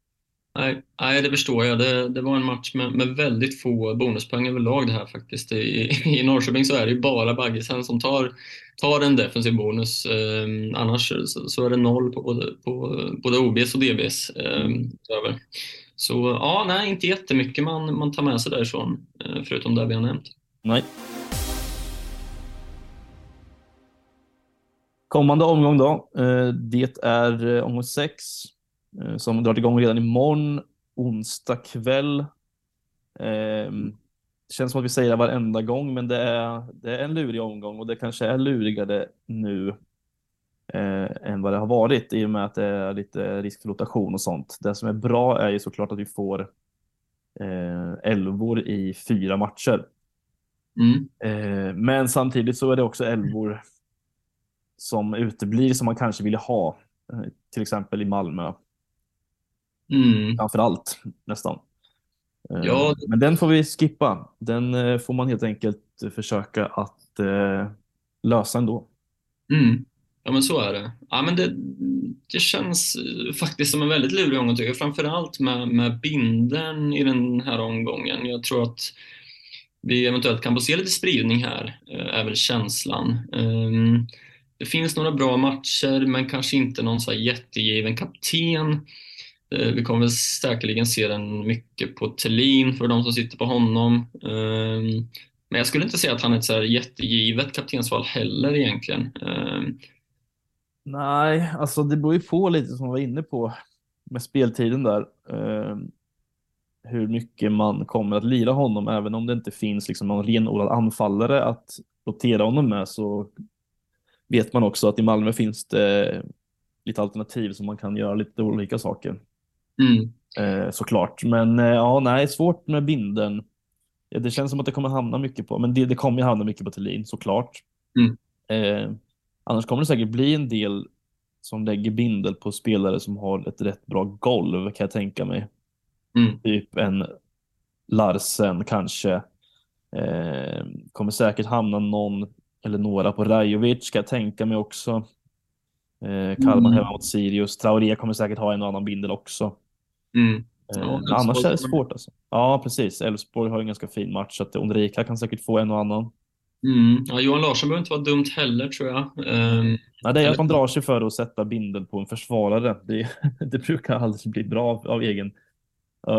Nej, nej det förstår jag. Det, det var en match med, med, väldigt få bonuspoäng överlag det här faktiskt. I, I Norrköping så är det ju bara Baggesen som tar, tar en defensiv bonus. Eh, annars så, så, är det noll på både, på både OBs och DBs. Eh, så ja, nej, inte jättemycket man, man tar med sig därifrån, eh, förutom det vi har nämnt. Nej. Kommande omgång då, eh, det är eh, omgång 6 eh, som drar igång redan imorgon, onsdag kväll. Ehm, Känns som att vi säger det varenda gång, men det är, det är en lurig omgång och det kanske är lurigare nu eh, än vad det har varit i och med att det är lite risk för rotation och sånt. Det som är bra är ju såklart att vi får eh, elvor i fyra matcher. Mm. Eh, men samtidigt så är det också elvor som uteblir som man kanske ville ha, eh, till exempel i Malmö. Mm. Framför allt nästan. Eh, ja. Men den får vi skippa. Den eh, får man helt enkelt försöka att eh, lösa ändå. Mm. Ja men så är det. Ja, men det, det känns faktiskt som en väldigt lurig omgång tycker jag. Framförallt med, med binden i den här omgången. Jag tror att vi eventuellt kan få se lite spridning här, är väl känslan. Um, det finns några bra matcher, men kanske inte någon så jättegiven kapten. Eh, vi kommer säkerligen se den mycket på Tellin för de som sitter på honom. Ehm, men jag skulle inte säga att han är ett så jättegivet kaptensval heller egentligen. Ehm. Nej, alltså det beror ju på lite som man var inne på med speltiden där. Ehm, hur mycket man kommer att lira honom, även om det inte finns liksom någon renodlad anfallare att rotera honom med så vet man också att i Malmö finns det eh, lite alternativ som man kan göra lite olika saker. Mm. Eh, såklart. Men eh, ja, nej, svårt med binden. Ja, det känns som att det kommer hamna mycket på, men det, det kommer hamna mycket på Thelin såklart. Mm. Eh, annars kommer det säkert bli en del som lägger bindel på spelare som har ett rätt bra golv kan jag tänka mig. Mm. Typ en Larsen kanske. Eh, kommer säkert hamna någon eller några på Rajovic ska jag tänka mig också. Eh, Kalmar mm. hemma mot Sirius. Traoré kommer säkert ha en och annan bindel också. Mm. Eh, ja, annars är det svårt alltså. Ja, precis. Elfsborg har en ganska fin match så att Ondrejka kan säkert få en och annan. Mm. Ja, Johan Larsson behöver inte vara dumt heller tror jag. Um, ja, det är att man drar sig för att sätta bindel på en försvarare. Det, det brukar aldrig bli bra av, av egen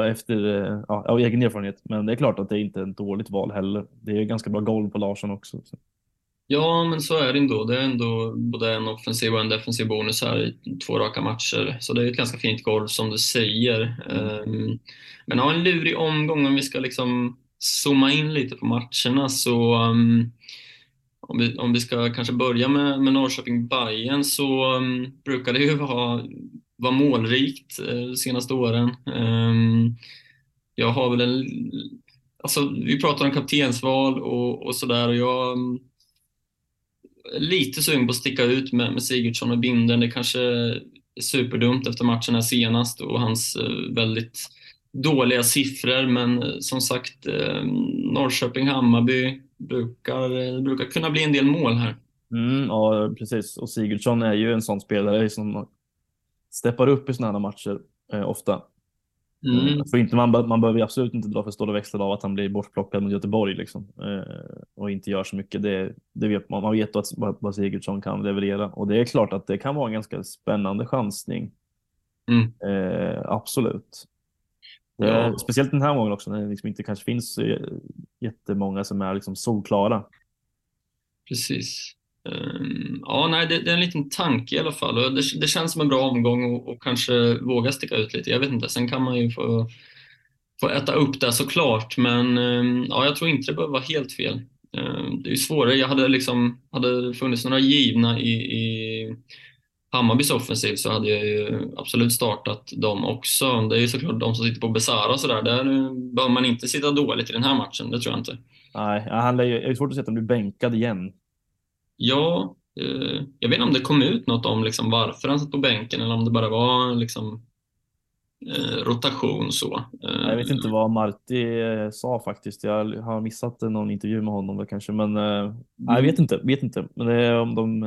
efter, ja, av egen erfarenhet. Men det är klart att det är inte är ett dåligt val heller. Det är ganska bra golv på Larsson också. Så. Ja, men så är det ändå. Det är ändå både en offensiv och en defensiv bonus här i två raka matcher. Så det är ett ganska fint golv som du säger. Um, men ja, en lurig omgång om vi ska liksom zooma in lite på matcherna så um, om, vi, om vi ska kanske börja med, med norrköping bayern så um, brukar det ju vara, vara målrikt uh, de senaste åren. jag har väl en... Alltså, vi pratar om kaptensval och, och sådär och jag lite sugen på att sticka ut med, med Sigurdsson och Binden. Det kanske är superdumt efter matchen här senast och hans eh, väldigt dåliga siffror, men eh, som sagt, eh, Norrköping-Hammarby brukar, brukar kunna bli en del mål här. Mm, ja, precis. Och Sigurdsson är ju en sån spelare som steppar upp i sådana här matcher eh, ofta. Mm. För inte, man, man behöver absolut inte dra för stora växlar av att han blir bortplockad mot Göteborg liksom, eh, och inte gör så mycket. Det, det vet man, man vet att vad Sigurdsson kan leverera och det är klart att det kan vara en ganska spännande chansning. Mm. Eh, absolut. Ja. Speciellt den här gången också när det liksom inte kanske finns jättemånga som är liksom solklara. Precis. Um, ja, nej, det, det, är en liten tanke i alla fall. Och det, det känns som en bra omgång och, och, kanske våga sticka ut lite. Jag vet inte, sen kan man ju få, få äta upp det såklart. Men um, ja, jag tror inte det behöver vara helt fel. Um, det är ju svårare. Jag hade liksom, hade det funnits några givna i, i Hammarbys offensiv så hade jag ju absolut startat dem också. Det är ju såklart de som sitter på Besara och sådär. Där behöver man inte sitta dåligt i den här matchen, det tror jag inte. Nej, han är, det är svårt att se att han blir bänkad igen. Ja, eh, jag vet inte om det kom ut något om liksom varför han satt på bänken eller om det bara var liksom, eh, rotation så. Eh, jag vet inte vad Marti sa faktiskt. Jag har missat någon intervju med honom kanske, men mm. jag vet inte. Vet inte. Men det är om de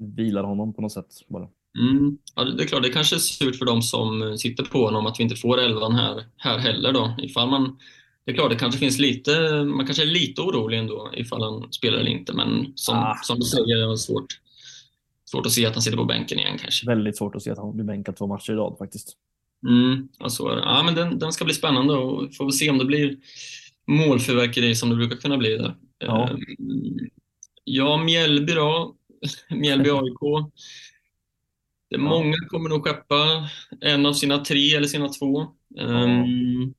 vilar honom på något sätt bara. Mm. Ja, det är klart, det kanske är surt för de som sitter på honom att vi inte får elvan här, här heller då. Ifall man det är klart, det kanske finns lite, man kanske är lite orolig ändå ifall han spelar eller inte, men som, ah. som du säger, jag har svårt, svårt att se att han sitter på bänken igen kanske. Väldigt svårt att se att han blir bänkad två matcher i rad faktiskt. Mm, ja, så är det. Ja, men den, den ska bli spännande och får vi se om det blir målfyrverkeri som det brukar kunna bli där. Ja, ehm, ja Mjällby då. Mjällby AIK. Det är ja. Många kommer nog skeppa en av sina tre eller sina två. Ja. Um,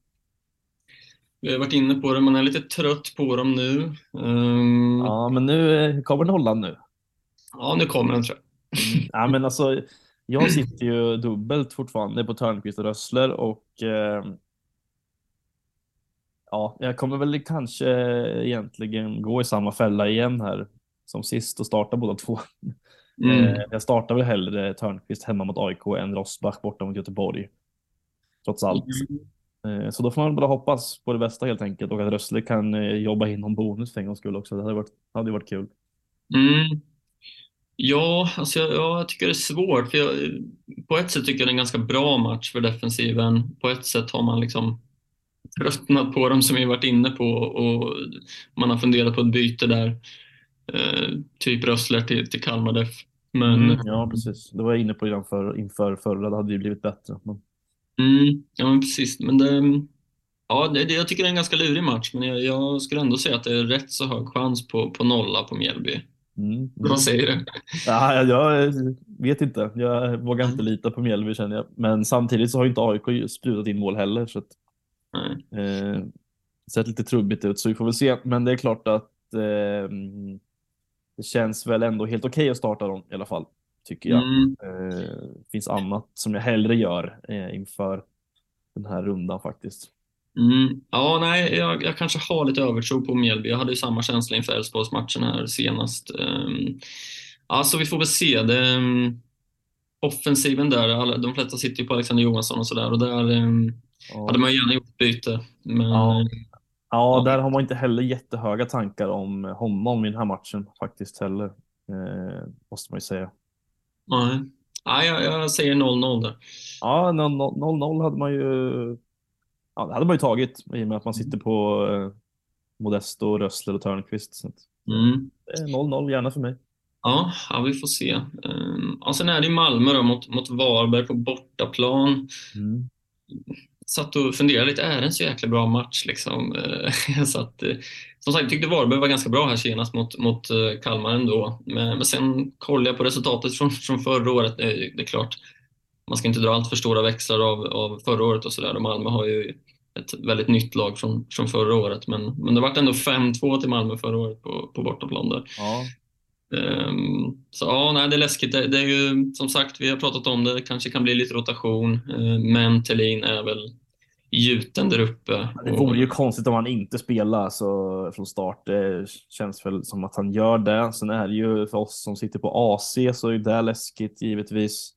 vi har varit inne på det, man är lite trött på dem nu. Um... Ja, men nu eh, kommer nollan nu. Ja, nu kommer den tror jag. Mm. Ja, men alltså, jag sitter ju dubbelt fortfarande på Törnqvist och Rössler och eh, ja, jag kommer väl kanske egentligen gå i samma fälla igen här som sist och starta båda två. Mm. Eh, jag startar väl hellre Törnqvist hemma mot AIK än Rosbach borta mot Göteborg. Trots allt. Mm. Eh, så då får man bara hoppas på det bästa helt enkelt och att Rössle kan eh, jobba in någon bonus för en gångs skull också. Det hade varit, hade varit kul. Mm. Ja, alltså jag, jag, tycker det är svårt. För jag, på ett sätt tycker jag det är en ganska bra match för defensiven. På ett sätt har man liksom tröttnat på dem som vi varit inne på och man har funderat på ett byte där. Eh, typ Rössler till, till Kalmar Def. Men, mm, ja, precis. Det var jag inne på redan för, inför förra. Det hade ju blivit bättre. Men... Mm, ja, men precis. Men det, ja, det, jag tycker det är en ganska lurig match, men jag, jag, skulle ändå säga att det är rätt så hög chans på, på nolla på Mjällby. Mm. Vad säger du? Ja, jag vet inte. Jag vågar inte lita på Mjällby känner jag. Men samtidigt så har inte AIK sprutat in mål heller. Så att, eh, sett lite trubbigt ut, så vi får väl se. Men det är klart att eh, det känns väl ändå helt okej okay att starta dem i alla fall tycker jag. Mm. Eh, finns annat som jag hellre gör eh, inför den här rundan faktiskt. Mm. Ja, nej, jag, jag, kanske har lite övertro på Mjällby. Jag hade ju samma känsla inför Elfsborgsmatchen här senast. Um, alltså, vi får väl se. Det, um, offensiven där, alla, de flesta sitter ju på Alexander Johansson och sådär och där um, ja. hade man gärna gjort byte. Men, ja. Ja, där har man inte heller jättehöga tankar om honom i den här matchen faktiskt heller. Eh, måste man ju säga. Nej, Nej jag, jag säger 0-0 där. Ja, 0-0 hade man ju ja, det hade man ju tagit i och med att man sitter på eh, Modesto, Rössler och Törnqvist. Mm. 0-0 gärna för mig. Ja, ja, vi får se. Um, och sen är det Malmö då, mot, mot Varberg på bortaplan. Mm satt och funderade lite, är det en så jäkla bra match? Liksom? Eh, så att, eh, som sagt, jag tyckte Varberg var ganska bra här senast mot, mot eh, Kalmar ändå. Men, men sen kollade jag på resultatet från, från förra året. Det, det är klart, man ska inte dra allt för stora växlar av, av förra året och sådär. Malmö har ju ett väldigt nytt lag från, från förra året. Men, men det vart ändå 5-2 till Malmö förra året på, på bortaplan där. Ja. Um, så ja, nej, det är läskigt. Det, det, är ju som sagt, vi har pratat om det, det kanske kan bli lite rotation. Uh, men Thelin är väl gjuten där uppe. Det vore ju konstigt om han inte spelar alltså, från start. Det känns väl som att han gör det. Sen är det ju för oss som sitter på AC så är det läskigt givetvis.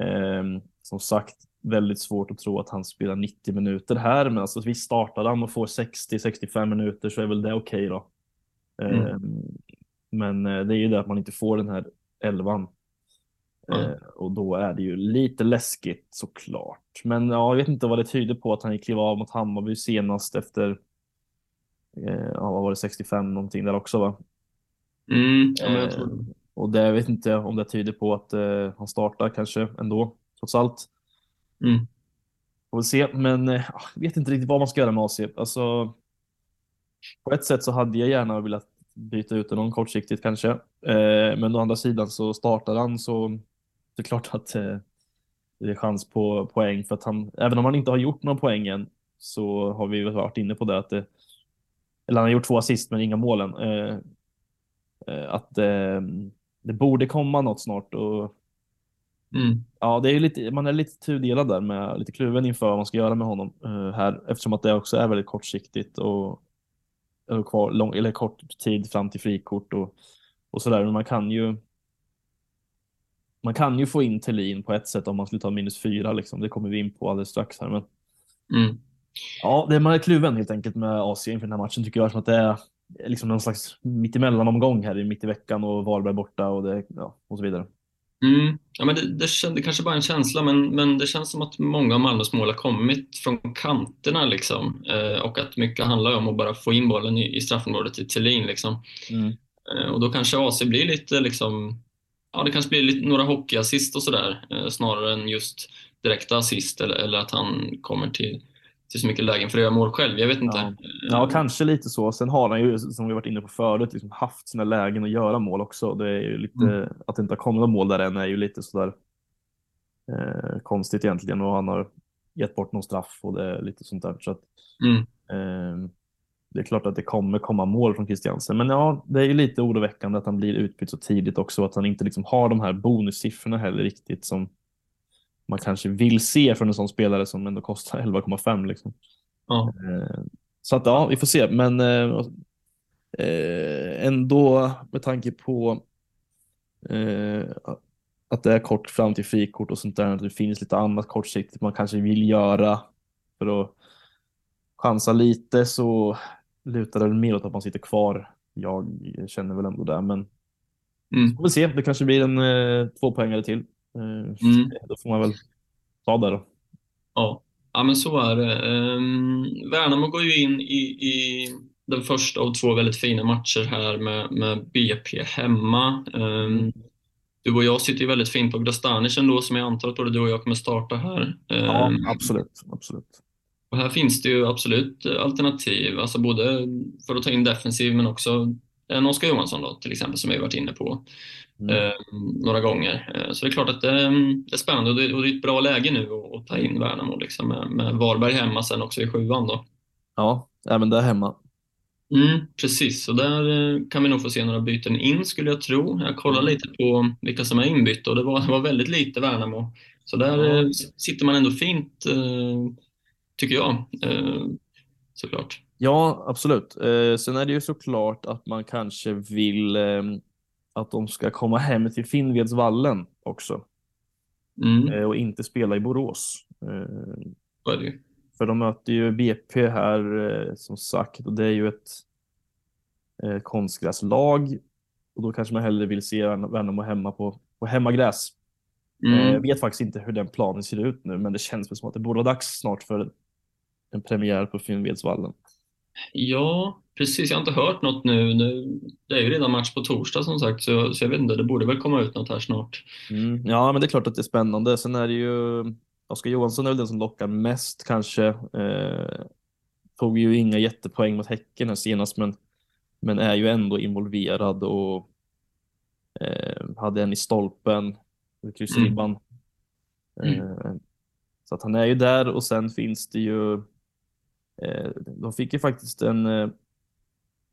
Eh, som sagt, väldigt svårt att tro att han spelar 90 minuter här, men alltså vi startar han och får 60-65 minuter så är väl det okej okay då. Mm. Eh, men det är ju det att man inte får den här elvan. Mm. och då är det ju lite läskigt såklart. Men ja, jag vet inte vad det tyder på att han kliva av mot Hammarby senast efter, eh, ja, vad var det, 65 någonting där också va? Mm, ja, eh, och det jag vet inte om det tyder på att eh, han startar kanske ändå, trots allt. Mm. Får vi se, men eh, jag vet inte riktigt vad man ska göra med AC. Alltså, på ett sätt så hade jag gärna velat byta ut honom kortsiktigt kanske. Eh, men å andra sidan så startar han så det är klart att eh, det är chans på poäng för att han, även om han inte har gjort någon poäng än, så har vi varit inne på det att det, eller han har gjort två assist men inga målen. Eh, eh, att eh, det borde komma något snart och mm. ja, det är lite, man är lite tudelad där med lite kluven inför vad man ska göra med honom eh, här eftersom att det också är väldigt kortsiktigt och kvar lång, eller kort tid fram till frikort och, och sådär. Men man kan ju man kan ju få in Thelin på ett sätt om man skulle ta minus fyra. Liksom. Det kommer vi in på alldeles strax. Här, men... Mm. Ja, det man är kluven helt enkelt med AC inför den här matchen tycker jag. Som att det är liksom någon slags mittemellan omgång här mitt i veckan och Varberg borta och, det, ja, och så vidare. Mm. Ja, men det, det, det kanske bara är en känsla, men, men det känns som att många av Malmös mål har kommit från kanterna. Liksom. Eh, och att mycket handlar om att bara få in bollen i, i straffområdet till Thelin. Liksom. Mm. Eh, och då kanske AC blir lite liksom, ja, det kanske blir lite, några hockeyassist och sådär eh, snarare än just direkta assist eller, eller att han kommer till, till så mycket lägen för att göra mål själv. Jag vet inte. Ja. ja, kanske lite så. Sen har han ju, som vi varit inne på förut, liksom haft sina lägen att göra mål också. Det är ju lite, mm. Att det inte har kommit några mål där än är ju lite sådär eh, konstigt egentligen. Och han har gett bort någon straff och det är lite sånt där. Så att, mm. eh, det är klart att det kommer komma mål från Christiansen, men ja, det är ju lite oroväckande att han blir utbytt så tidigt också, att han inte liksom har de här bonussiffrorna heller riktigt som man kanske vill se från en sån spelare som ändå kostar 11,5 liksom. Ja. Eh, så att ja, vi får se, men eh, eh, ändå med tanke på att det är kort fram till frikort och sånt där, att det finns lite annat kortsiktigt man kanske vill göra för att chansa lite så lutar det mer åt att man sitter kvar. Jag känner väl ändå det, men mm. får vi se. Det kanske blir en eh, tvåpoängare till. Eh, mm. Då får man väl ta det då. Ja, ja men så är det. Um, Värnamo går ju in i, i den första av två väldigt fina matcher här med, med BP hemma. Um, mm. Du och jag sitter ju väldigt fint på Grastanic ändå, som jag antar att både du och jag kommer starta här. Ja, absolut. absolut. Och här finns det ju absolut alternativ, alltså både för att ta in defensiv men också en Oskar Johansson då, till exempel som vi varit inne på mm. eh, några gånger. Eh, så det är klart att det, det är spännande och det, och det, är ett bra läge nu att, ta in Värnamo liksom, med, med Varberg hemma sen också i sjuan då. Ja, även där hemma. Mm, precis, och där eh, kan vi nog få se några byten in skulle jag tro. Jag kollade mm. lite på vilka som är inbytta och det var, det var väldigt lite Värnamo. Så där ja. Sitter man ändå fint tycker jag. Såklart. Ja, absolut. Sen är det ju såklart att man kanske vill att de ska komma hem till Finnvedsvallen också. Mm. Och inte spela i Borås. Vad är det? För de möter ju BP här som sagt och det är ju ett konstgräslag. Och då kanske man hellre vill se Värnamo hemma på, på hemmagräs. Mm. Jag vet faktiskt inte hur den planen ser ut nu, men det känns som att det borde vara dags snart för en premiär på Finnvedsvallen. Ja, precis. Jag har inte hört något nu. nu. Det är ju redan match på torsdag som sagt, så, så jag vet inte, det borde väl komma ut något här snart. Mm, ja, men det är klart att det är spännande. Sen är det ju Oskar Johansson är väl den som lockar mest kanske. Eh, tog ju inga jättepoäng mot Häcken här senast, men, men är ju ändå involverad och eh, hade en i stolpen, kryssribban. Mm. Eh, så att han är ju där och sen finns det ju de fick ju faktiskt en eh,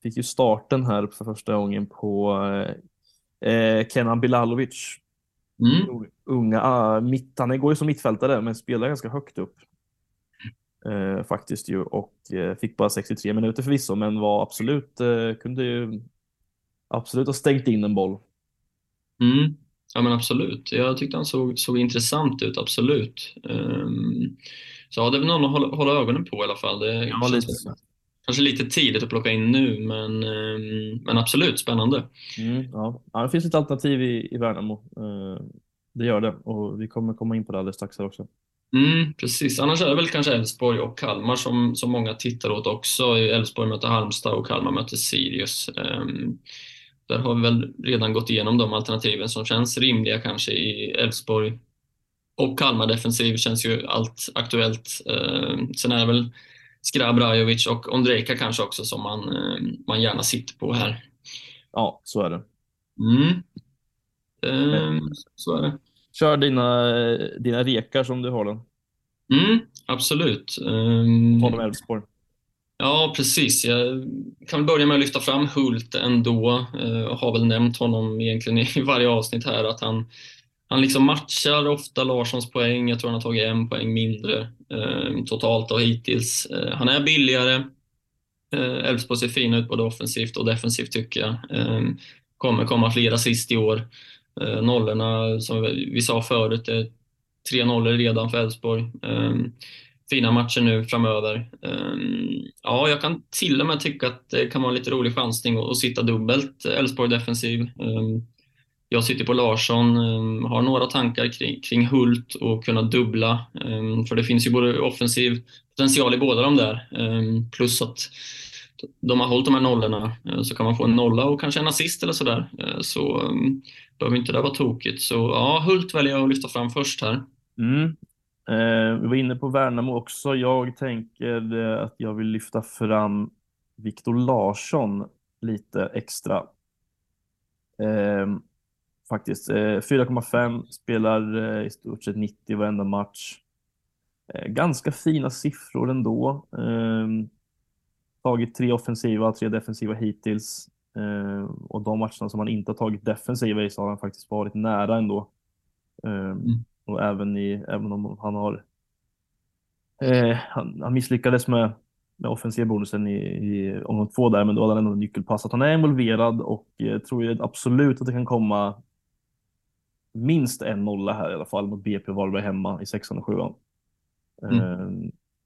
fick ju starten här för första gången på eh, Kenan Bilalovic. Mm. Unga, ah, mitt, han går ju som mittfältare men spelar ganska högt upp. eh, faktiskt ju och eh, fick bara 63 minuter förvisso, men var absolut, eh, kunde ju absolut ha stängt in en boll. Mm. Ja men absolut. Jag tyckte han såg, såg intressant ut, absolut. Um, ja, det är väl någon att hålla, hålla ögonen på i alla fall. Det Ja, lite kanske lite tidigt att plocka in nu, men, um, men absolut spännande. Mm, ja. ja, det finns ett alternativ i, i Värnamo. Eh, det gör det och vi kommer komma in på det alldeles strax här också. Mm, precis. Annars är det väl kanske Elfsborg och Kalmar som, som många tittar åt också. Elfsborg möter Halmstad och Kalmar möter Sirius. Um, där har vi väl redan gått igenom de alternativen som känns rimliga kanske i Elfsborg. Och Kalmar defensiv känns ju allt aktuellt. Um, sen är det väl Skrab Rajovic och Ondrejka kanske också som man, um, man gärna sitter på här. Ja, så är det. Mm. Um, så är det. Kör dina, dina rekar som du har den. Mm, absolut. Um, Har de Elfsborg. Ja, precis. Jag kan börja med att lyfta fram Hult ändå. Jag har väl nämnt honom egentligen i varje avsnitt här att han, han liksom matchar ofta Larssons poäng. Jag tror han har tagit en poäng mindre eh, totalt och hittills. Eh, han är billigare. Eh, Elfsborg ser fina ut både offensivt och defensivt tycker jag. Eh, kommer komma fler assist i år. Eh, nollorna, som vi sa förut, är tre nollor redan för Elfsborg. Eh, fina matcher nu framöver. Eh, ja, jag kan till och med tycka att det kan vara en lite rolig chansning att att sitta dubbelt Elfsborg defensiv. Eh, jag sitter på Larsson, ehm, har några tankar kring, kring Hult och kunna dubbla. Ehm, för det finns ju både offensiv potential i båda de där. Ehm, plus att de har hållit de här nollorna. Eh, så kan man få en nolla och kanske en assist eller sådär. Eh, så behöver inte det vara tokigt. Så ja, Hult väljer jag att lyfta fram först här. Mm. Eh, vi var inne på Värnamo också. Jag tänker eh, att jag vill lyfta fram Viktor Larsson lite extra. Eh, faktiskt. Eh, 4,5 spelar eh, i stort sett 90 varenda match. Eh, ganska fina siffror ändå. Eh, tagit tre offensiva, tre defensiva hittills. Eh, och de matcherna som han inte har tagit defensiva i så har han faktiskt varit nära ändå. Eh, och även, i, även om han har eh, han, han misslyckades med, med offensiva bonusen i, i omgång två där, men då hade han ändå nyckelpass. Att han är involverad och eh, tror ju absolut att det kan komma minst en nolla här i alla fall mot BP Varberg hemma i sexan och sjuan. Eh,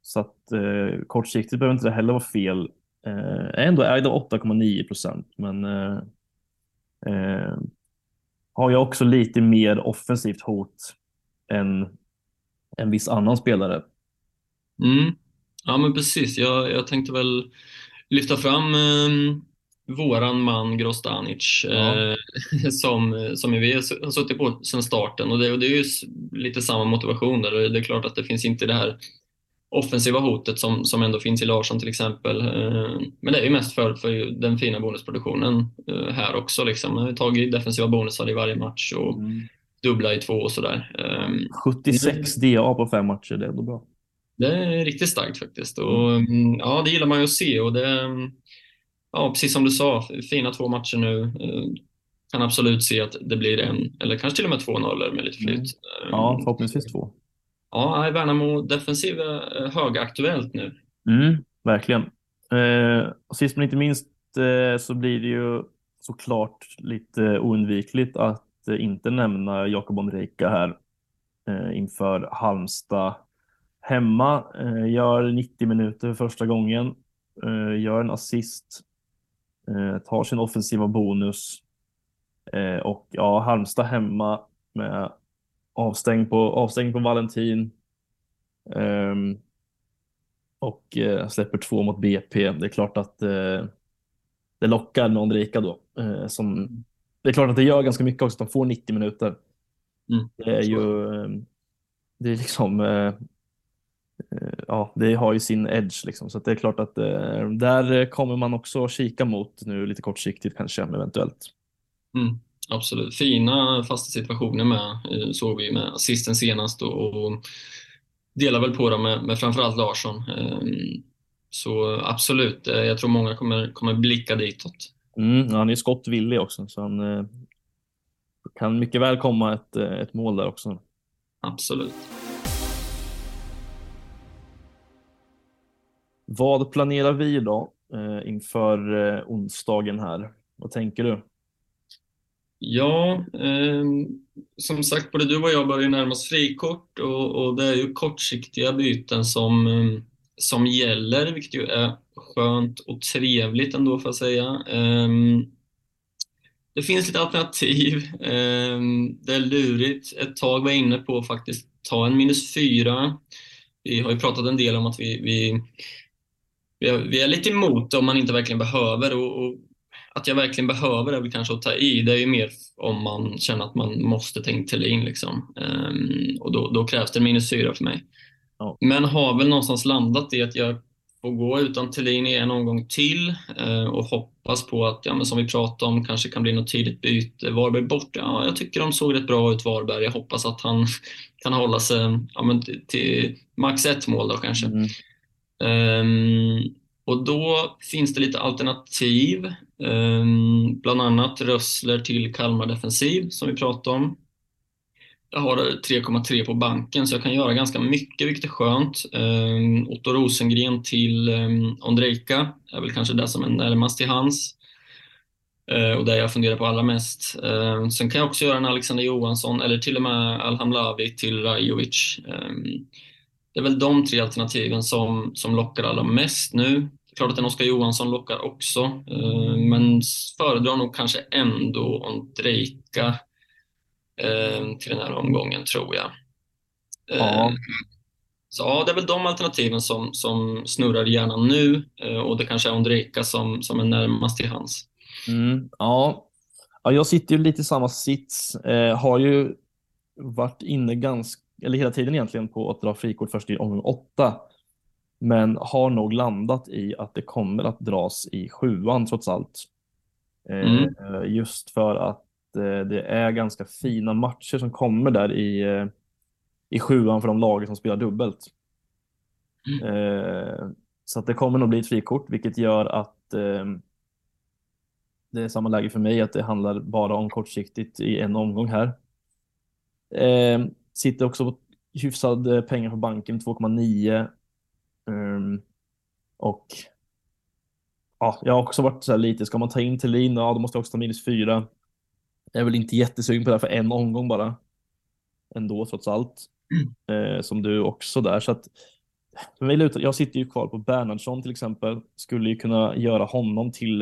så att eh, kortsiktigt behöver inte det heller vara fel. Eh, ändå ägd av 8,9 procent, men eh, eh, har jag också lite mer offensivt hot än en viss annan spelare. Mm. Ja, men precis. Jag, jag tänkte väl lyfta fram eh, våran man Grostanic Ja. eh, som, som vi har suttit på sedan starten och det, och det är ju lite samma motivation där. Det är klart att det finns inte det här offensiva hotet som, som ändå finns i Larsson till exempel. Eh, Men det är ju mest för, för den fina bonusproduktionen eh, här också. Liksom. Jag har tagit defensiva bonusar i varje match och dubbla i två och sådär. Eh, 76 DA på fem matcher, det är ändå bra. det är riktigt starkt faktiskt. Och, mm, ja, det gillar man ju att se. Och det, mm, ja, precis som du sa, fina två matcher nu. Eh, Kan absolut se att det blir en, eller kanske till och med två nollor med lite flyt. Mm. Ja, förhoppningsvis två. ja, Värnamo defensiv är högaktuellt nu. Mm, verkligen. Eh, och sist men inte minst eh, så blir det ju såklart lite oundvikligt att eh, inte nämna Jakob Ondrejka här eh, inför Halmstad hemma. Eh, gör 90 minuter för första gången, gör en assist, tar sin offensiva bonus eh, och ja, Halmstad hemma med avstängd på, avstängd på Valentin. Ehm, och eh, släpper två mot BP. Det är klart att eh, det lockar med Ondrejka då. Eh, som, det är klart att det gör ganska mycket också att de får 90 minuter. Mm. Det är ju eh, det är liksom eh, eh, ja, det har ju sin edge liksom. Så det är klart att eh, där kommer man också kika mot nu lite kortsiktigt kanske eventuellt. Mm, absolut. Fina fasta situationer med, eh, såg vi med assisten senast och, och delar väl på dem med, med framförallt Larsson. Eh, Så absolut, eh, jag tror många kommer, kommer blicka ditåt. Mm, han är skottvillig också så han eh, kan mycket väl komma ett, eh, ett mål där också. Absolut. Vad planerar vi då eh, inför eh, onsdagen här? Vad tänker du? Ja, eh, som sagt, både du och jag börjar närma oss frikort och, och det är ju kortsiktiga byten som, ehm, som gäller, vilket ju är skönt och trevligt ändå får jag säga. Eh, det finns lite alternativ. Ehm, det är lurigt. Ett tag var jag inne på att faktiskt ta en minus fyra. Vi har ju pratat en del om att vi, vi, vi, är, vi är lite emot om man inte verkligen behöver. Och, och att jag verkligen behöver är väl kanske att ta i. Det är ju mer om man känner att man måste ta in Thelin. Liksom. Um, och då, då, krävs det minus fyra för mig. Ja. Men har väl någonstans landat i att jag får gå utan Thelin i en omgång till uh, och hoppas på att, ja, men som vi pratade om, kanske kan bli något tidigt byte. Varberg bort, ja, jag tycker de såg rätt bra ut, Varberg. Jag hoppas att han kan hålla sig ja, men till, till max ett mål då kanske. Mm. Um, och då finns det lite alternativ, um, bland annat Rössler till Kalmar Defensiv som vi pratade om. Jag har 3,3 på banken så jag kan göra ganska mycket, vilket är skönt. Um, Otto Rosengren till um, Ondrejka är väl kanske det som är närmast till hans. Uh, och det jag funderar på allra mest. Uh, sen kan jag också göra en Alexander Johansson eller till och med Alhamlavi till Rajovic. Um, det är väl de tre alternativen som, som lockar allra mest nu. Klart att en Oskar Johansson lockar också, uh, men föredrar nog kanske ändå Ondrejka eh, till den här omgången, tror jag. Ja. Eh, så ja, det är väl de alternativen som, som snurrar i hjärnan nu eh, och det kanske är Ondrejka som, som är närmast till hans. Mm, ja. ja, jag sitter ju lite i samma sits. Eh, har ju varit inne ganska, eller hela tiden egentligen på att dra frikort först i omgång åtta. Men har nog landat i att det kommer att dras i sjuan trots allt. Eh, mm. Just för att Eh, det är ganska fina matcher som kommer där i, eh, i sjuan för de lagen som spelar dubbelt. Mm. Så att det kommer nog bli ett frikort, vilket gör att det är samma läge för mig, att det handlar bara om kortsiktigt i en omgång här. Sitter också på hyfsad pengar på banken, 2,9. Ehm, och ja, jag har också varit så här lite, ska man ta in Thelin, ja då måste jag också ta minus 4. Jag är väl inte jättesugen på det här för en omgång bara. Ändå trots allt. Mm. Eh, som du också där. Så att, jag sitter ju kvar på Bernhardsson till exempel. Skulle ju kunna göra honom till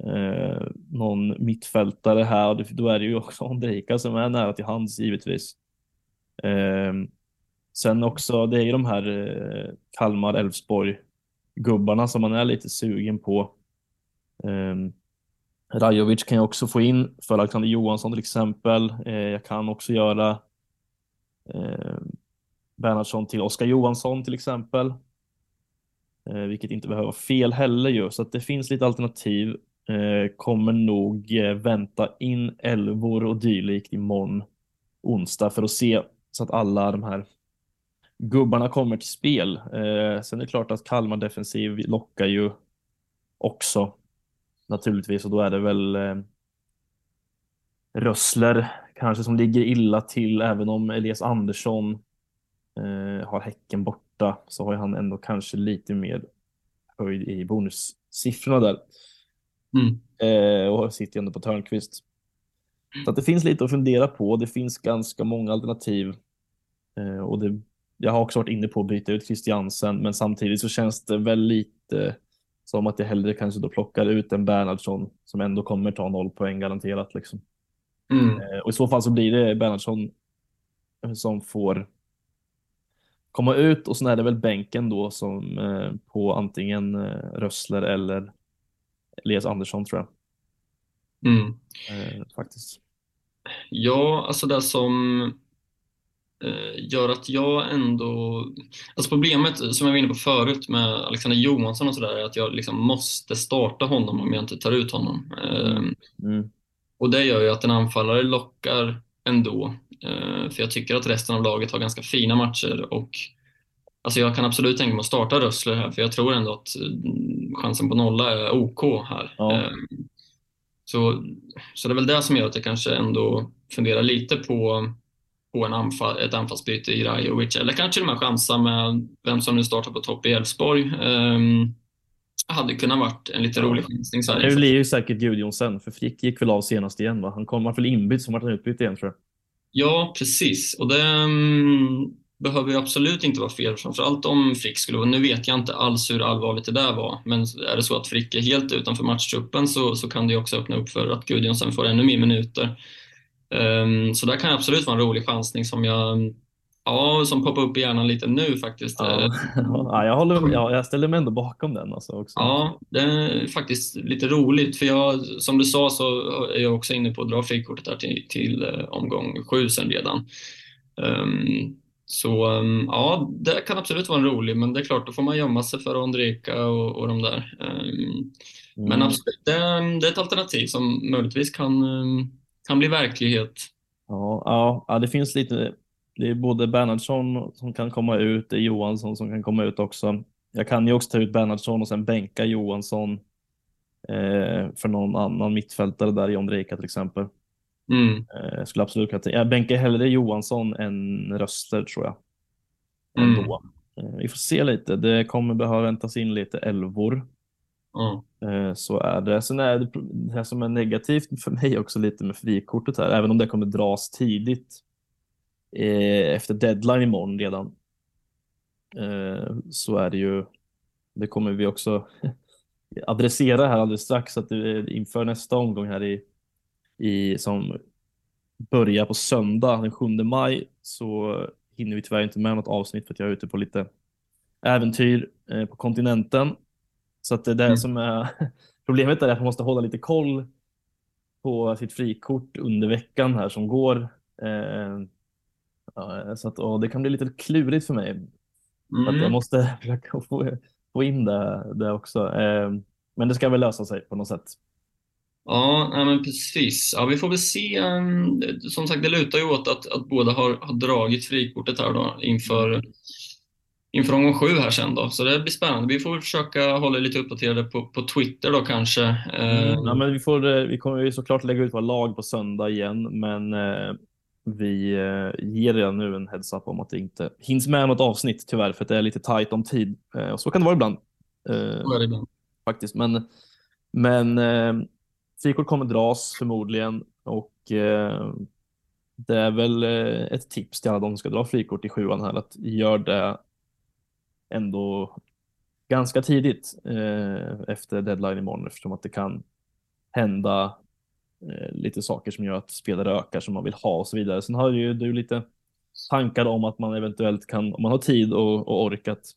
eh, någon mittfältare här. Då är det ju också Ondrejka som är nära till hands givetvis. Eh, sen också, det är ju de här eh, Kalmar, Elfsborg gubbarna som man är lite sugen på. Ehm, Rajovic kan jag också få in för Alexander Johansson till exempel. Eh, jag kan också göra eh, Bernhardsson till Oskar Johansson till exempel. Eh, vilket inte behöver vara fel heller ju, så att det finns lite alternativ. Eh, kommer nog eh, vänta in elvor och dylikt imorgon onsdag för att se så att alla de här gubbarna kommer till spel. Eh, sen är det klart att Kalmar defensiv lockar ju också naturligtvis och då är det väl eh, Rössler kanske som ligger illa till även om Elias Andersson eh, har Häcken borta så har han ändå kanske lite mer höjd i bonussiffrorna där. Mm. Eh, och sitter ju ändå på Törnqvist. Så att det finns lite att fundera på. Det finns ganska många alternativ. Eh, och det, jag har också varit inne på att byta ut Christiansen, men samtidigt så känns det väl lite som att jag hellre kanske då plockar ut en Bernhardsson som ändå kommer ta noll poäng garanterat. Liksom. Mm. Eh, och i så fall så blir det Bernhardsson som får komma ut och sen är det väl bänken då som eh, på antingen eh, Rössler eller Elias Andersson tror jag. Mm. Eh, faktiskt. Ja, alltså det som gör att jag ändå... Alltså problemet som jag var inne på förut med Alexander Johansson och sådär är att jag liksom måste starta honom om jag inte tar ut honom. Mm. Mm. Och det gör ju att en anfallare lockar ändå. Eh, för jag tycker att resten av laget har ganska fina matcher och Alltså jag kan absolut tänka mig att starta Rössler här för jag tror ändå att mm, chansen på nolla är OK här. Ja. Så, så det är väl det som gör att jag kanske ändå funderar lite på på en anfall, ett anfallsbyte i Rajovic eller kanske och med chansa med vem som nu startar på topp i Elfsborg. Um, hade kunnat varit en lite rolig chansning. Så det blir ju säkert Gudjonsen, för Frick gick väl av senast igen va? Han kom väl inbytt, som vart han utbytt igen tror jag. Ja, precis. Och det um, behöver ju absolut inte vara fel, framförallt om Frick skulle vara... Nu vet jag inte alls hur allvarligt det där var, men är det så att Frick är helt utanför matchtruppen så, så kan det ju också öppna upp för att Gudjonsen får ännu mer minuter. Um, så där kan absolut vara en rolig chansning som jag Ja, som poppar upp i hjärnan lite nu faktiskt. Ja, ja jag, håller, ja, jag ställer mig ändå bakom den. Alltså också. Ja, det är faktiskt lite roligt. För jag, som du sa så är jag också inne på att dra frikortet där till, till uh, omgång sju sen redan. Um, så um, ja, det kan absolut vara en rolig, men det är klart, då får man gömma sig för Ondrejka och, och de där. Um, mm. Men absolut, det, det, är ett alternativ som möjligtvis kan, kan bli verklighet. Ja, ja, ja, det finns lite det är både Bernhardsson som kan komma ut, det är Johansson som kan komma ut också. Jag kan ju också ta ut Bernhardsson och sen bänka Johansson eh, för någon annan mittfältare där i Ondrejka till exempel. Mm. Eh, skulle absolut kunna Jag bänkar hellre Johansson än Röster tror jag. Mm. Eh, vi får se lite. Det kommer behöva väntas in lite elvor. Mm. Eh, så är det. Sen är det det som är negativt för mig också lite med frikortet här, även om det kommer dras tidigt eh, efter deadline imorgon redan. Eh, så är det ju, det kommer vi också adressera här alldeles strax, att inför nästa omgång här i, i som börjar på söndag den 7 maj så hinner vi tyvärr inte med något avsnitt för att jag är ute på lite äventyr eh, på kontinenten. Så att det är mm. som är problemet är att man måste hålla lite koll på sitt frikort under veckan här som går. Eh, Ja, så att, och det kan bli lite klurigt för mig. Mm. Att jag måste försöka få, få in det, det också. Eh, men det ska väl lösa sig på något sätt. Ja, nej, men precis. Ja, vi får väl se. Ehm, som sagt, det lutar ju åt att, att båda har, har dragit frikortet här då inför, inför omgång sju här sen då. Så det blir spännande. Vi får försöka hålla lite uppdaterade på, på Twitter då kanske. Mm, ja, men vi, får, eh, vi kommer ju såklart lägga ut våra lag på söndag igen, men eh, vi ger redan nu en heads up om att det inte hinns med något avsnitt tyvärr för att det är lite tajt om tid. Och så kan det vara ibland. Det ibland. Faktiskt. Men, men frikort kommer dras förmodligen och det är väl ett tips till alla de som ska dra frikort i sjuan här att gör det ändå ganska tidigt eh, efter deadline imorgon eftersom att det kan hända Eh, lite saker som gör att spelare ökar som man vill ha och så vidare. Sen har ju du lite tankar om att man eventuellt kan, om man har tid och, och orkat,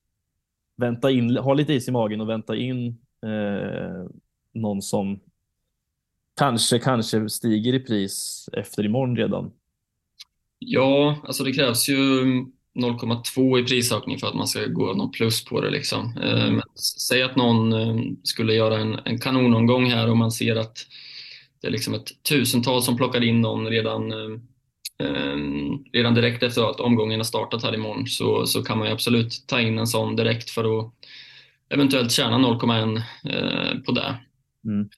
vänta in, ha lite is i magen och vänta in eh, någon som kanske, kanske stiger i pris efter imorgon redan. Ja, alltså det krävs ju 0,2 i prisökning för att man ska gå någon plus på det. Liksom. Eh, mm. Men säg att någon eh, skulle göra en, en kanonomgång här och man ser att det är liksom ett tusental som plockar in någon redan, eh, redan direkt efter att omgången har startat här imorgon så, så kan man ju absolut ta in en sån direkt för att eventuellt tjäna 0,1 eh, på det. Mm.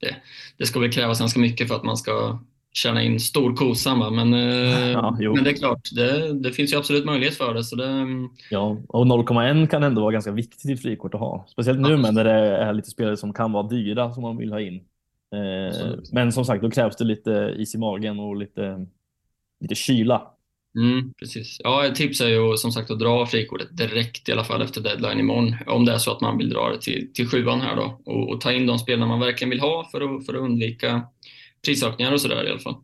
det. Det ska väl krävas ganska mycket för att man ska tjäna in stor kosa, men, eh, ja, men det är klart, det, det, finns ju absolut möjlighet för det. Så det... Ja, och 0,1 kan ändå vara ganska viktigt frikort att ha. Speciellt nu ja. när det är lite spelare som kan vara dyra som man vill ha in. Eh, men som sagt, då krävs det lite is i magen och lite, lite kyla. Mm, precis. Ja, ett tips är ju som sagt att dra frikortet direkt i alla fall efter deadline imorgon. Om det är så att man vill dra det till, till sjuan här då och, och ta in de spelarna man verkligen vill ha för att, för att undvika prisökningar och sådär i alla fall.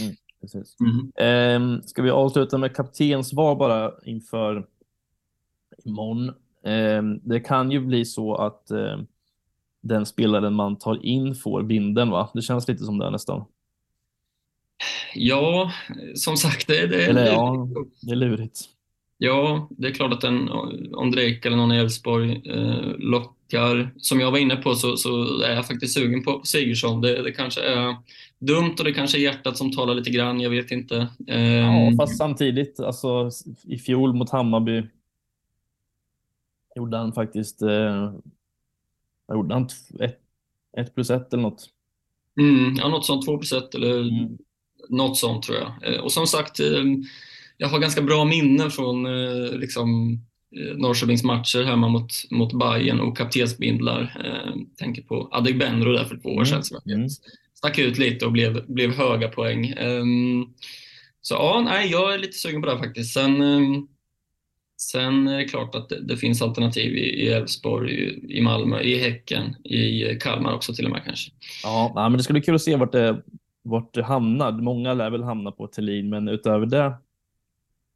Mm, precis. Mm. Eh, ska vi avsluta med kaptensval bara inför imorgon? Eh, det kan ju bli så att eh, den spelaren man tar in får binden va? Det känns lite som det nästan. Ja, som sagt, det, det, eller, ja, det är lurigt. Ja, det är klart att en Ondrejka eller någon i Elfsborg eh, lockar. Som jag var inne på så, så är jag faktiskt sugen på, Sigurdsson. Det, det, kanske är dumt och det kanske är hjärtat som talar lite grann, jag vet inte. Eh, ja, fast samtidigt, alltså i fjol mot Hammarby gjorde han faktiskt eh, gjorde han? Ett, ett plus ett eller något? Mm, ja, något sånt. Två plus ett eller mm. något sånt tror jag. Eh, och som sagt, eh, jag har ganska bra minnen från eh, liksom, Norrköpings matcher hemma mot, mot Bayern och kaptensbindlar. tänker på Adegbenro där för två år sedan som mm. stack ut lite och blev, blev höga poäng. Ehm, så ja, nej, jag är lite sugen på det faktiskt. Sen, ehm, sen är det klart att det, det finns alternativ i Elfsborg, i, i Malmö, i Häcken, i Kalmar också till och med kanske. Ja, men det ska bli kul att se vart det, vart det hamnar. Många lär väl hamna på Thelin, men utöver det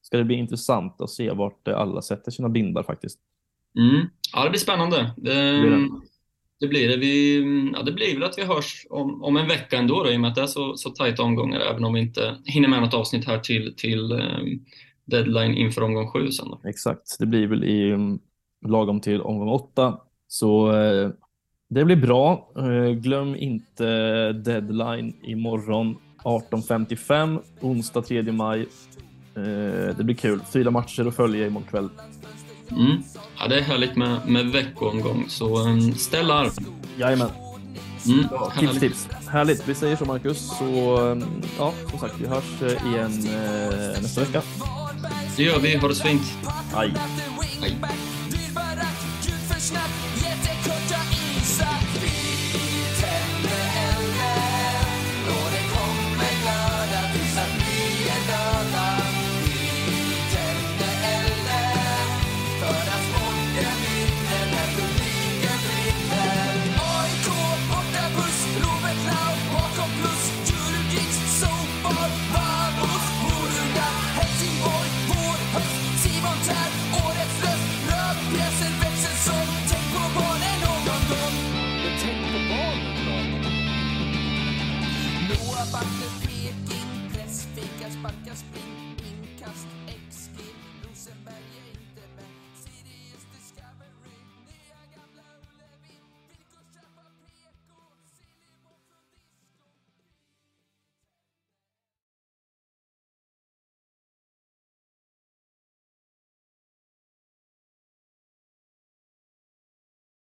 ska det bli intressant att se vart alla sätter sina bindar faktiskt. Mm. Ja, det blir spännande. Det, blir det. det blir det. Vi, ja, det blir väl att vi hörs om, om en vecka ändå då, i och med att det är så, så tajta omgångar, även om vi inte hinner med något avsnitt här till, till um, deadline inför omgång sju sen. Då. Exakt, det blir väl i um, lagom till omgång åtta. Så uh, det blir bra. Uh, glöm inte deadline imorgon 18.55, onsdag 3 maj. Uh, det blir kul. Fyra matcher att följa imorgon kväll. Mm. Ja, det är härligt med, med veckoomgång, så um, ställ arm. Jajamän. Mm, ja, tips, tips. Härligt. Vi säger så, Marcus. Så um, ja, som sagt, vi hörs uh, igen uh, nästa vecka. Det gör vi. Ha det så fint. Hej. Hej.